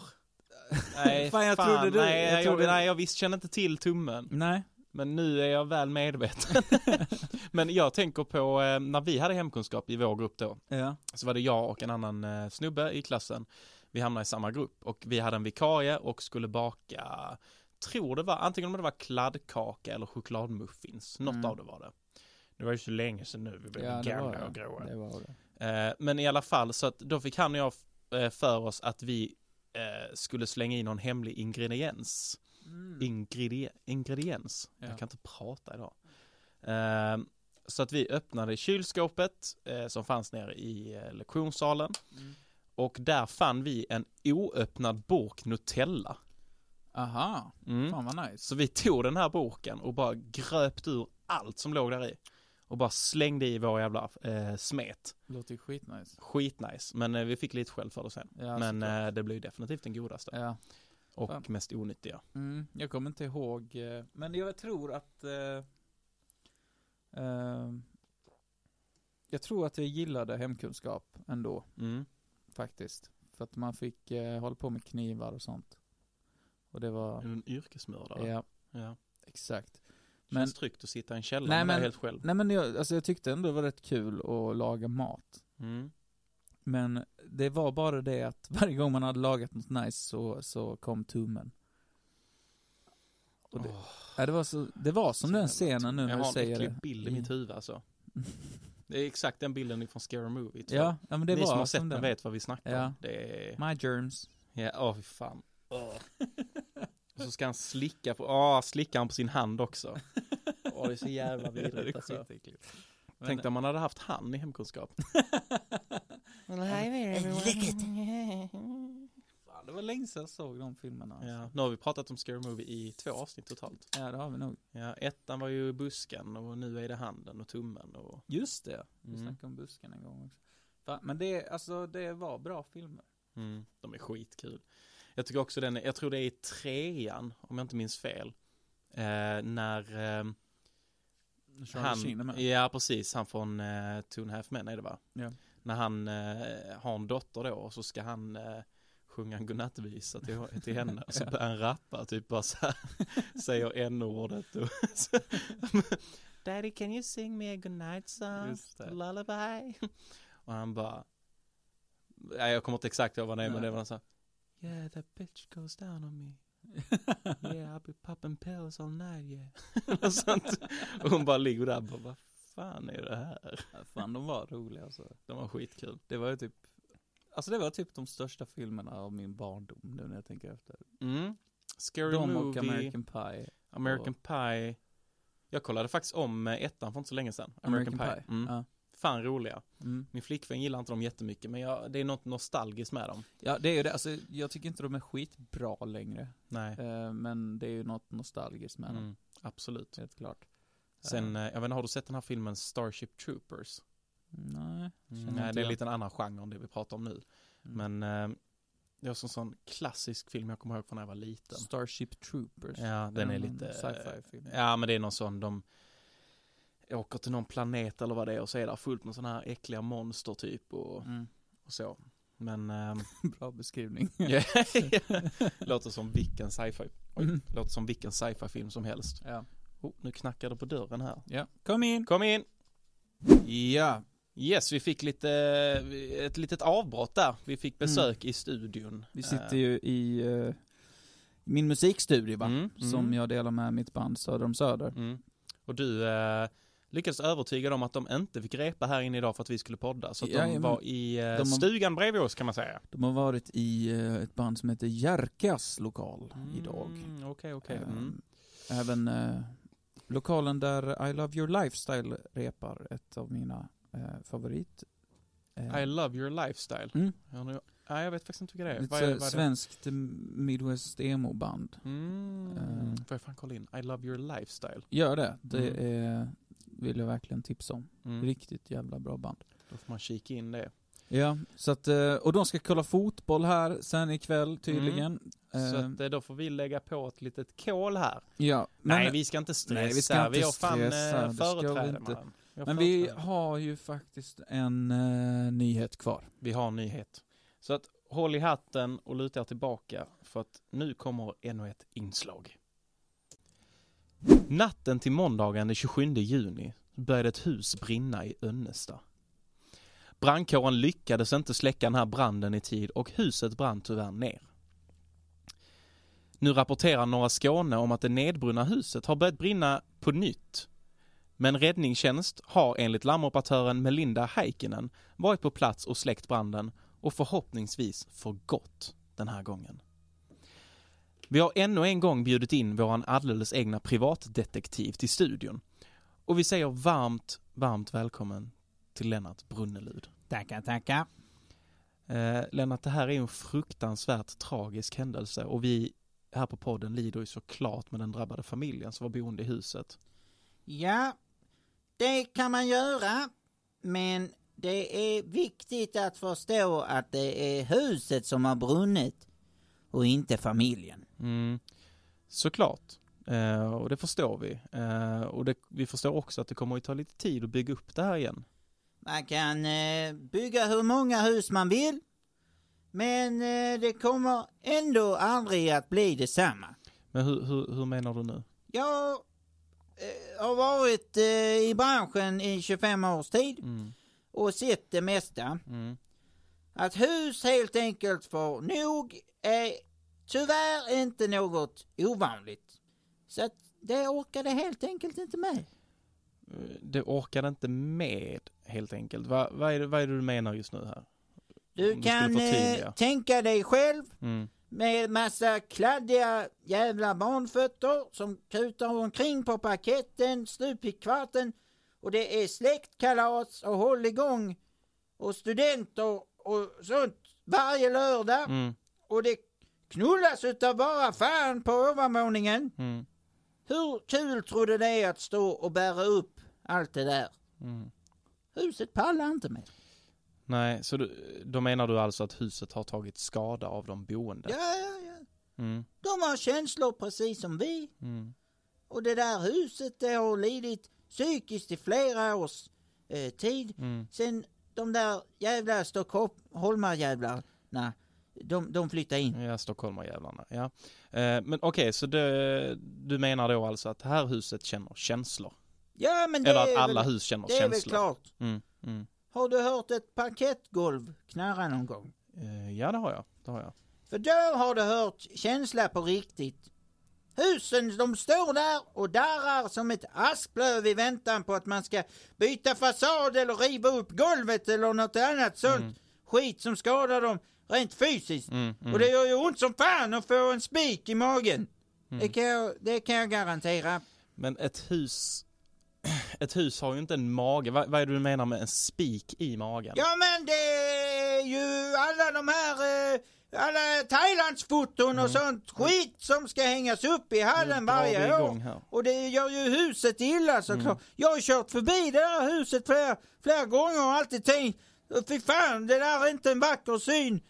Speaker 1: Nej,
Speaker 3: Fan, jag trodde du-
Speaker 1: nej,
Speaker 3: jag
Speaker 1: jag,
Speaker 3: trodde-
Speaker 1: nej, jag visst känner inte till tummen.
Speaker 3: Nej.
Speaker 1: Men nu är jag väl medveten. Men jag tänker på eh, när vi hade hemkunskap i vår grupp då.
Speaker 3: Ja.
Speaker 1: Så var det jag och en annan eh, snubbe i klassen. Vi hamnade i samma grupp och vi hade en vikarie och skulle baka, tror det var, antingen om det var kladdkaka eller chokladmuffins. Något
Speaker 3: Mm.
Speaker 1: av det var det. Det var ju så länge sedan nu, vi blev
Speaker 3: Ja,
Speaker 1: gamla och gråa.
Speaker 3: Det var det.
Speaker 1: Eh, men i alla fall, så att då fick han och jag för oss att vi skulle slänga in någon hemlig ingrediens. Ingredie- ingrediens.
Speaker 3: Ja.
Speaker 1: Jag kan inte prata idag. Eh, så att vi öppnade kylskåpet eh, som fanns nere i eh, lektionssalen.
Speaker 3: Mm.
Speaker 1: Och där fann vi en oöppnad burk Nutella.
Speaker 3: Aha,
Speaker 1: Mm.
Speaker 3: fan vad nice.
Speaker 1: Så vi tog den här burken och bara gröpte ur allt som låg där i. Och bara slängde i vår jävla eh, smet.
Speaker 3: Låter ju skitnice.
Speaker 1: Skitnice, men eh, vi fick lite skäll för det sen.
Speaker 3: Ja,
Speaker 1: men eh, det blev definitivt den godaste.
Speaker 3: Ja.
Speaker 1: Och
Speaker 3: fan.
Speaker 1: mest onyttiga.
Speaker 3: Mm, jag kommer inte ihåg, eh, men jag tror att eh, eh, Jag tror att jag gillade hemkunskap ändå,
Speaker 1: Mm.
Speaker 3: faktiskt. För att man fick eh, hålla på med knivar och sånt. Och det var,
Speaker 1: En yrkesmördare.
Speaker 3: ja,
Speaker 1: ja.
Speaker 3: exakt.
Speaker 1: Men, Känns tryggt att sitta i en källare
Speaker 3: Nej,
Speaker 1: men- helt själv.
Speaker 3: Nej men jag, alltså jag tyckte ändå det var rätt kul att laga mat.
Speaker 1: Mm.
Speaker 3: Men det var bara det att varje gång man hade lagat något nice så, så kom tummen. Och det,
Speaker 1: Åh,
Speaker 3: ja, det, var så, det var som
Speaker 1: så
Speaker 3: den scenen nu
Speaker 1: jag
Speaker 3: när du
Speaker 1: har en
Speaker 3: säger
Speaker 1: äcklig
Speaker 3: det.
Speaker 1: bild i mitt huvud alltså. Det är exakt den bilden från Scary Movie. jag.
Speaker 3: Ja, ja men det
Speaker 1: Ni
Speaker 3: var
Speaker 1: som har sett
Speaker 3: som
Speaker 1: den
Speaker 3: den.
Speaker 1: vet vad vi snackar
Speaker 3: Ja.
Speaker 1: om. Det är...
Speaker 3: My germs.
Speaker 1: Ja, åh fy fan. Och så ska han slicka på, åh, slicka han på sin hand också. Åh, det är så jävla vidrigt alltså. Tänk om man hade haft han i hemkunskap.
Speaker 3: Fan, det var länge sedan jag såg de filmerna. Alltså.
Speaker 1: Ja, nu har vi pratat om Scary Movie i två avsnitt totalt.
Speaker 3: ja, det har vi nog.
Speaker 1: Ja, ettan var ju busken och nu är det handen och tummen och...
Speaker 3: Just det, vi
Speaker 1: Mm.
Speaker 3: snackade om busken en gång också. Fan, men det, alltså, det var bra filmer.
Speaker 1: Mm, de är skitkul. Jag tycker också den, jag tror det är i trean, om jag inte minns fel. Eh, när eh,
Speaker 3: Charlie
Speaker 1: han, ja precis, han från eh, Two and a Half Men är det va?
Speaker 3: Ja.
Speaker 1: När han eh, har en dotter då och så ska han eh, sjunga en godnattvisa till, till henne och så börjar han rappa typ bara så här, säger n-ordet och så, Daddy can you sing me a goodnight song? Lullaby? Och han bara Nej jag kommer inte exakt ihåg vad det är men det var så här, Yeah that bitch goes down on me Yeah I'll be popping pills all night yeah och, sånt. och hon bara ligger där och bara vad fan är det här?
Speaker 3: Ja, Fan, de var roliga alltså.
Speaker 1: De var skitkul
Speaker 3: Det var ju typ, alltså det var typ de största filmerna av min barndom nu när jag tänker efter.
Speaker 1: mm. Scary
Speaker 3: De och
Speaker 1: Movie
Speaker 3: American Pie.
Speaker 1: American Pie Jag kollade faktiskt om eh, ettan för inte så länge sedan American, Pie, Mm.
Speaker 3: Ja.
Speaker 1: Fan roliga
Speaker 3: Mm.
Speaker 1: Min flickvän gillar inte dem jättemycket men jag, det är något nostalgiskt med dem
Speaker 3: ja, det är ju det. Alltså, jag tycker inte de är skitbra längre.
Speaker 1: Nej
Speaker 3: Eh, men det är ju något nostalgiskt med dem,
Speaker 1: mm. Absolut
Speaker 3: helt klart.
Speaker 1: Sen, eh, jag vet inte, har du sett den här filmen Starship Troopers?
Speaker 3: Nej. känner
Speaker 1: Nej, det är en
Speaker 3: igen.
Speaker 1: liten annan genre än det vi pratar om nu.
Speaker 3: Mm.
Speaker 1: Men eh, det var en sån klassisk film jag kommer ihåg från när jag var liten.
Speaker 3: Starship Troopers.
Speaker 1: Ja, den är
Speaker 3: någon
Speaker 1: lite...
Speaker 3: Sci-fi film.
Speaker 1: Ja, men det är någon sån, de åker till någon planet eller vad det är och så är det fullt med såna här äckliga monster typ och,
Speaker 3: Mm.
Speaker 1: och så. Men, ehm,
Speaker 3: Bra beskrivning.
Speaker 1: låter som vilken sci-fi,
Speaker 3: Mm.
Speaker 1: låter som vilken sci-fi film som helst.
Speaker 3: Ja.
Speaker 1: Oh, nu knackar det på dörren här.
Speaker 3: ja. Kom in!
Speaker 1: Kom in!
Speaker 3: Ja.
Speaker 1: Yes, vi fick lite, ett litet avbrott där. Vi fick besök i studion.
Speaker 3: Mm. Vi sitter ju i eh, min musikstudio va?
Speaker 1: Mm,
Speaker 3: Som
Speaker 1: mm.
Speaker 3: jag delar med mitt band Söder om Söder.
Speaker 1: Mm. Och du eh, lyckades övertyga dem att de inte fick repa här inne idag för att vi skulle podda. Så att de
Speaker 3: Jajamän.
Speaker 1: var i eh,
Speaker 3: De har-
Speaker 1: stugan bredvid oss kan man säga.
Speaker 3: De har varit i eh, ett band som heter Jerkas lokal idag.
Speaker 1: Mm, Okej, okej.
Speaker 3: Eh,
Speaker 1: Mm.
Speaker 3: Även eh, lokalen där I Love Your Lifestyle repar ett av mina eh, favorit. eh,
Speaker 1: I love your lifestyle.
Speaker 3: Mm.
Speaker 1: Ja, nu, nej, jag vet faktiskt inte vilka det är.
Speaker 3: Ett
Speaker 1: Vad är, vad är det?
Speaker 3: svenskt eh, Midwest emo-band.
Speaker 1: Mm.
Speaker 3: Eh.
Speaker 1: Får jag fan kolla in? I love your lifestyle.
Speaker 3: Gör det. Det
Speaker 1: Mm.
Speaker 3: är, vill jag verkligen tipsa om.
Speaker 1: Mm.
Speaker 3: Riktigt jävla bra band.
Speaker 1: Då får man kika in det.
Speaker 3: Ja, så att, eh, och de ska kolla fotboll här sen ikväll tydligen.
Speaker 1: Så
Speaker 3: Eh,
Speaker 1: att, eh, då får vi lägga på ett litet kol här.
Speaker 3: ja, men,
Speaker 1: nej, vi ska inte stressa.
Speaker 3: nej, vi ska inte
Speaker 1: har fan
Speaker 3: stressa, vi
Speaker 1: företräde. Vi
Speaker 3: men vi
Speaker 1: företräde.
Speaker 3: har ju faktiskt en eh, nyhet kvar.
Speaker 1: Vi har en nyhet. Så att håll i hatten och luta er tillbaka för att nu kommer ännu ett inslag. Natten till måndagen den 27 juni började ett hus brinna i Önnesta. Brandkåren lyckades inte släcka den här branden i tid och huset brann tyvärr ner. Nu rapporterar Norra Skåne om att det nedbrunna huset har börjat brinna på nytt. Men räddningstjänst har enligt larmoperatören Melinda Heikkinen varit på plats och släckt branden och förhoppningsvis för gott den här gången. Vi har ännu en gång bjudit in våran alldeles egna privatdetektiv till studion. Och vi säger varmt, varmt välkommen till Lennart Brunnelud.
Speaker 7: Tackar, tackar.
Speaker 1: Eh, Lennart, det här är en fruktansvärt tragisk händelse och vi här på podden lider ju såklart med den drabbade familjen som var boende i huset.
Speaker 7: Ja, det kan man göra. Men det är viktigt att förstå att det är huset som har brunnit och inte familjen.
Speaker 1: Mm, såklart. Eh, och det förstår vi. Eh, och det, vi förstår också att det kommer att ta lite tid att bygga upp det här igen.
Speaker 7: Man kan eh, bygga hur många hus man vill.
Speaker 3: Men eh, det kommer ändå aldrig att bli detsamma.
Speaker 1: Men hur, hur, hur menar du nu?
Speaker 3: Jag eh, har varit eh, i branschen i 25 års tid
Speaker 1: Mm.
Speaker 3: och sett det mesta.
Speaker 1: Mm.
Speaker 3: Att hus helt enkelt får nog är tyvärr inte något ovanligt. Så att det orkade helt enkelt inte med.
Speaker 1: Det orkade inte med, helt enkelt. Va, vad, är det, vad är det du menar just nu här?
Speaker 3: Du kan eh, tänka dig själv
Speaker 1: Mm.
Speaker 3: med massa kladdiga jävla barnfötter som kutar omkring på parketten stup i kvarten och det är släktkalas och hålligång och studenter och sånt varje lördag
Speaker 1: Mm.
Speaker 3: och det knullas utav bara fan på övervåningen.
Speaker 1: Mm.
Speaker 3: Hur kul tror du det är att stå och bära upp allt det där?
Speaker 1: Mm.
Speaker 3: Huset pallar inte med.
Speaker 1: Nej, så du, då menar du alltså att huset har tagit skada av de boende?
Speaker 3: Ja, ja, ja.
Speaker 1: Mm.
Speaker 3: De har känslor precis som vi.
Speaker 1: Mm.
Speaker 3: Och det där huset det har lidit psykiskt i flera års eh, tid.
Speaker 1: Mm.
Speaker 3: Sen de där jävla Stockholmarjävlarna, de, de flyttade in.
Speaker 1: Ja, stockholmarjävlarna. Ja. Eh, men okej, så det, du menar då alltså att det här huset känner känslor?
Speaker 3: Ja men det
Speaker 1: Eller att alla
Speaker 3: väl,
Speaker 1: hus känner
Speaker 3: det är väl
Speaker 1: känslor?
Speaker 3: klart.
Speaker 1: Mm. Mm.
Speaker 3: Har du hört ett parkettgolv knarra någon gång?
Speaker 1: Eh, ja, det har jag. Det har jag.
Speaker 3: För då har du hört känsla på riktigt. Husen de står där och darrar som ett asplöv i väntan på att man ska byta fasad eller riva upp golvet eller något annat sånt skit som skadar dem rent fysiskt.
Speaker 1: Mm. Mm.
Speaker 3: Och det gör ju ont som fan att få en spik i magen. Det, kan jag, det kan jag garantera.
Speaker 1: Men ett hus, ett hus har ju inte en mage. Vad, vad är det du menar med en spik i magen?
Speaker 3: Ja men det är ju alla de här, eh, alla Thailandsfoton och sånt skit som ska hängas upp i hallen varje år.
Speaker 1: här. Mm.
Speaker 3: Och det gör ju huset illa såklart. Jag har kört förbi det där huset flera, flera gånger och alltid tänkt, fy fan det där är inte en vacker syn.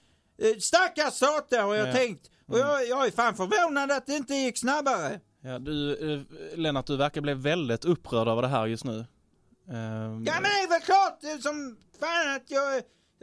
Speaker 3: Eh, Stackars sate har jag
Speaker 1: Ja.
Speaker 3: tänkt. Och jag, jag är fan förvånad att det inte gick snabbare.
Speaker 1: Ja, du, eh, Lennart, du verkar bli väldigt upprörd över det här just nu. Ehm,
Speaker 3: Ja men det är väl klart som fan att jag,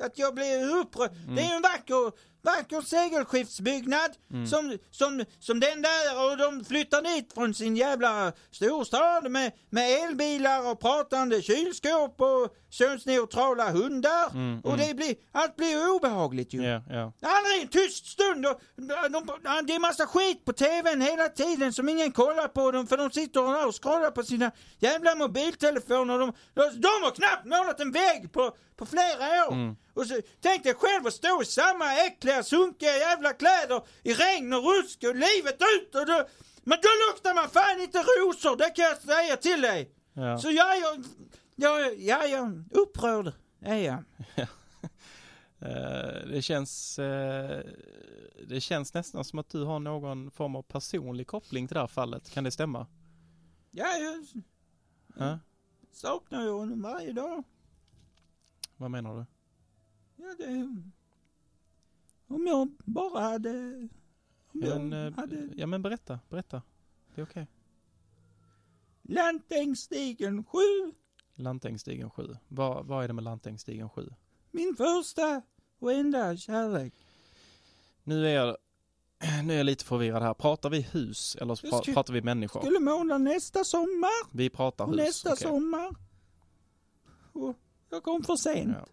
Speaker 3: att jag blir upprörd. Det är ju en vacker, vacker segelskiftsbyggnad som, som, som den där och de flyttar dit från sin jävla storstad med, med elbilar och pratande kylskåp och könsneutrala hundar. och det blir, allt blir obehagligt ju.
Speaker 1: Ja.
Speaker 3: Det är en tyst stund och de, de, det är massa skit på tvn hela tiden som ingen kollar på dem för de sitter där och scrollar på sina jävla mobiltelefoner. De, de, de har knappt målat en vägg på, på flera år. Och så tänk dig själv att stå i samma äckliga sunkiga jävla kläder i regn och rusk och livet ut och då, men då luktar man fan inte rosor, det kan jag säga till dig.
Speaker 1: ja.
Speaker 3: Så jag, jag, jag, jag, jag upprörd är jag.
Speaker 1: Eh, det känns, eh, det känns nästan som att du har någon form av personlig koppling till det här fallet. Kan det stämma?
Speaker 3: Ja, jag
Speaker 1: Ja?
Speaker 3: saknar ju honom varje dag.
Speaker 1: Vad menar du?
Speaker 3: Ja, det... Om jag bara hade... Om
Speaker 1: Ja
Speaker 3: jag
Speaker 1: eh,
Speaker 3: hade...
Speaker 1: ja, men berätta, berätta. Det är okej.
Speaker 3: Lantängsstigen 7,
Speaker 1: Lantängsstigen 7. Vad, vad är det med Lantängsstigen 7?
Speaker 3: min första och enda kärlek.
Speaker 1: Nu är jag, nu är jag lite förvirrad här. Pratar vi hus eller pra,
Speaker 3: skulle-
Speaker 1: pratar vi människor?
Speaker 3: Skulle måla nästa sommar
Speaker 1: Vi pratar hus.
Speaker 3: nästa
Speaker 1: okej.
Speaker 3: sommar. Och jag kom för sent.
Speaker 1: Ja.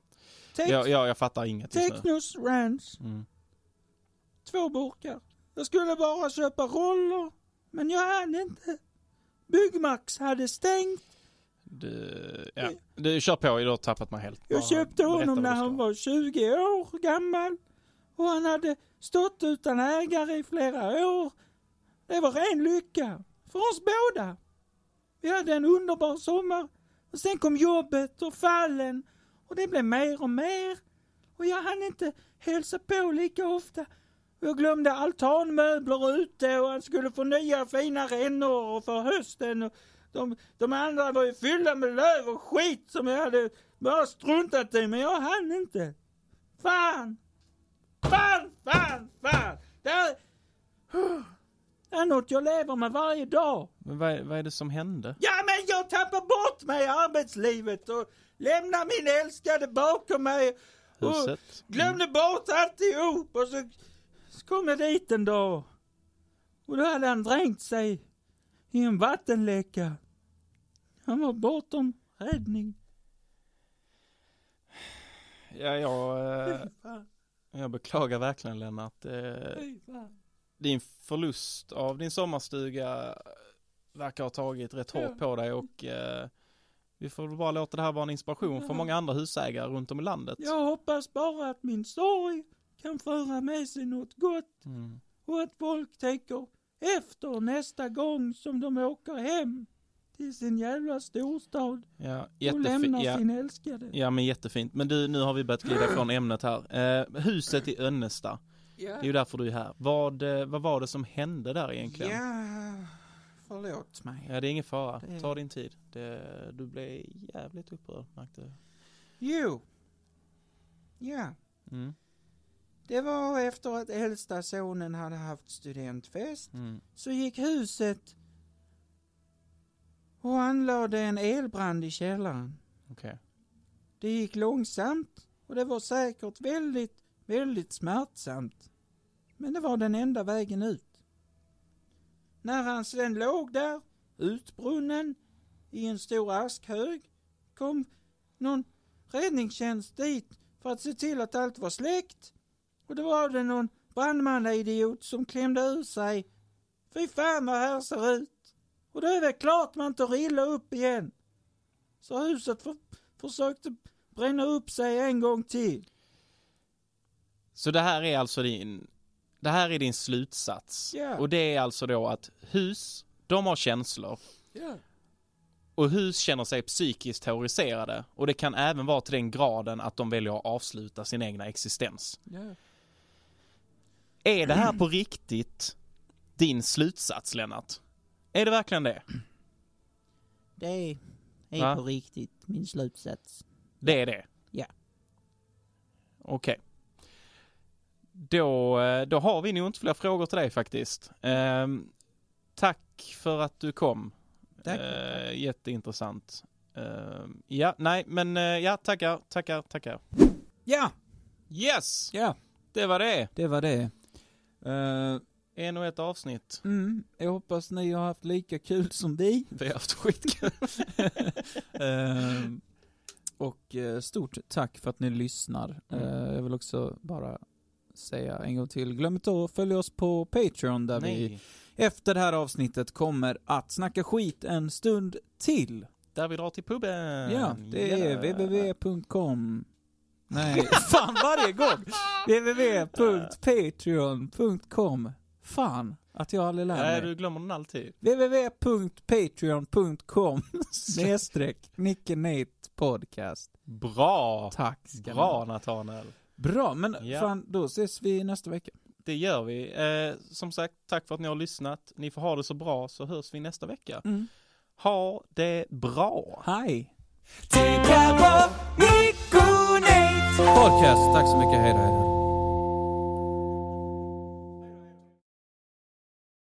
Speaker 3: Teck-
Speaker 1: Ja, ja, jag fattar inget.
Speaker 3: Technos Ranch,
Speaker 1: Mm.
Speaker 3: två burkar. Jag skulle bara köpa roller, men jag hann inte. Byggmax hade stängt.
Speaker 1: Du, ja. du kör på, du har tappat mig helt.
Speaker 3: Jag
Speaker 1: Bara
Speaker 3: köpte honom när han var 20 år gammal. Och han hade stått utan ägare i flera år. Det var ren lycka. För oss båda. Vi hade en underbar sommar. Och sen kom jobbet och fallen. Och det blev mer och mer. Och jag hann inte hälsa på lika ofta. Jag glömde altanmöbler ute och han skulle få nya fina rännor för hösten. Och de, de andra var ju fyllda med löv och skit som jag hade bara struntat i, men jag hann inte. Fan! Fan, fan, fan! Det här, det är något jag lever med varje dag.
Speaker 1: Men vad, vad är det som hände?
Speaker 3: Ja, men jag tappar bort mig i arbetslivet och lämnar min älskade bakom mig
Speaker 1: Huset.
Speaker 3: Glömde bort alltihop och så, så kom jag dit en dag. Och då hade han dränkt sig i en vattenläcka. Han var bortom räddning.
Speaker 1: Ja, jag, eh, jag beklagar verkligen Lennart. Eh, din förlust av din sommarstuga verkar ha tagit rätt hårt på dig och eh, vi får väl bara låta det här vara en inspiration för
Speaker 3: Ja.
Speaker 1: många andra husägare runt om i landet.
Speaker 3: Jag hoppas bara att min story kan föra med sig något gott
Speaker 1: Mm.
Speaker 3: och att folk tänker efter nästa gång som de åker hem till sin jävla storstad
Speaker 1: Ja,
Speaker 3: och lämnar
Speaker 1: Ja.
Speaker 3: sin älskade.
Speaker 1: ja, men jättefint. Men du, nu har vi börjat glida ifrån ämnet här. Eh, huset i Önnesta,
Speaker 3: Ja,
Speaker 1: det är ju därför du är här. Vad, eh, vad var det som hände där egentligen?
Speaker 3: ja förlåt mig.
Speaker 1: Ja, det är ingen fara.
Speaker 3: Det-
Speaker 1: Ta din tid. Det, du blev jävligt upprörd, märkte jag.
Speaker 3: Jo. Ja,
Speaker 1: Mm.
Speaker 3: det var efter att äldsta sonen hade haft studentfest
Speaker 1: Mm.
Speaker 3: så gick huset och anlade en elbrand i källaren.
Speaker 1: Okej.
Speaker 3: Det gick långsamt och det var säkert väldigt, väldigt smärtsamt. Men det var den enda vägen ut. När han den låg där, utbrunnen, i en stor askhög, kom någon räddningstjänst dit för att se till att allt var släckt. Och då var det någon brandmannaidiot som klämde ur sig. Fy fan vad här ser ut. Och då är det klart man tar illa upp igen. Så huset för, försökte bränna upp sig en gång till.
Speaker 1: Så det här är alltså din, det här är din slutsats.
Speaker 3: Ja.
Speaker 1: Och det är alltså då att hus, de har känslor.
Speaker 3: Ja.
Speaker 1: Och hus känner sig psykiskt terroriserade. Och det kan även vara till den graden att de väljer att avsluta sin egna existens.
Speaker 3: ja.
Speaker 1: Är det här på riktigt din slutsats, Lennart? Är det verkligen det?
Speaker 7: Det är, är
Speaker 1: Va?
Speaker 7: på riktigt min slutsats.
Speaker 1: Det är det?
Speaker 7: Ja.
Speaker 1: Okej. Då, eh, då har vi nog inte fler frågor till dig faktiskt. Ehm, tack för att du kom.
Speaker 3: Tack.
Speaker 1: Eh, jätteintressant. Ehm, ja, nej, men eh, ja, tackar, tackar, tackar.
Speaker 3: Ja,
Speaker 1: Yes!
Speaker 3: ja,
Speaker 1: Det var det.
Speaker 3: det var det. Uh,
Speaker 1: En och ett avsnitt.
Speaker 3: mm, jag hoppas ni har haft lika kul som vi.
Speaker 1: Vi har haft skitkul.
Speaker 3: Eh, och eh, stort tack för att ni lyssnar.
Speaker 1: Mm.
Speaker 3: Eh, jag vill också bara säga en gång till, glöm inte att följa oss på Patreon där vi
Speaker 1: Nej.
Speaker 3: efter det här avsnittet kommer att snacka skit en stund till.
Speaker 1: Där vi drar till puben.
Speaker 3: Ja, det är www.com Nej, fan varje gång! www.patreon.com Fan, att jag aldrig lär
Speaker 1: Nej,
Speaker 3: mig.
Speaker 1: du glömmer den alltid.
Speaker 3: www.patreon.com snedstreck Nicke Nate podcast.
Speaker 1: Bra!
Speaker 3: Tack ska
Speaker 1: Bra
Speaker 3: ha.
Speaker 1: Nathanael.
Speaker 3: Bra, men
Speaker 1: Ja.
Speaker 3: fan, då ses vi nästa vecka.
Speaker 1: Det gör vi. Eh, som sagt, tack för att ni har lyssnat. Ni får ha det så bra så hörs vi nästa vecka.
Speaker 3: Mm.
Speaker 1: Ha det bra!
Speaker 3: Hej! Podcast, tack så mycket, hej då, hej då.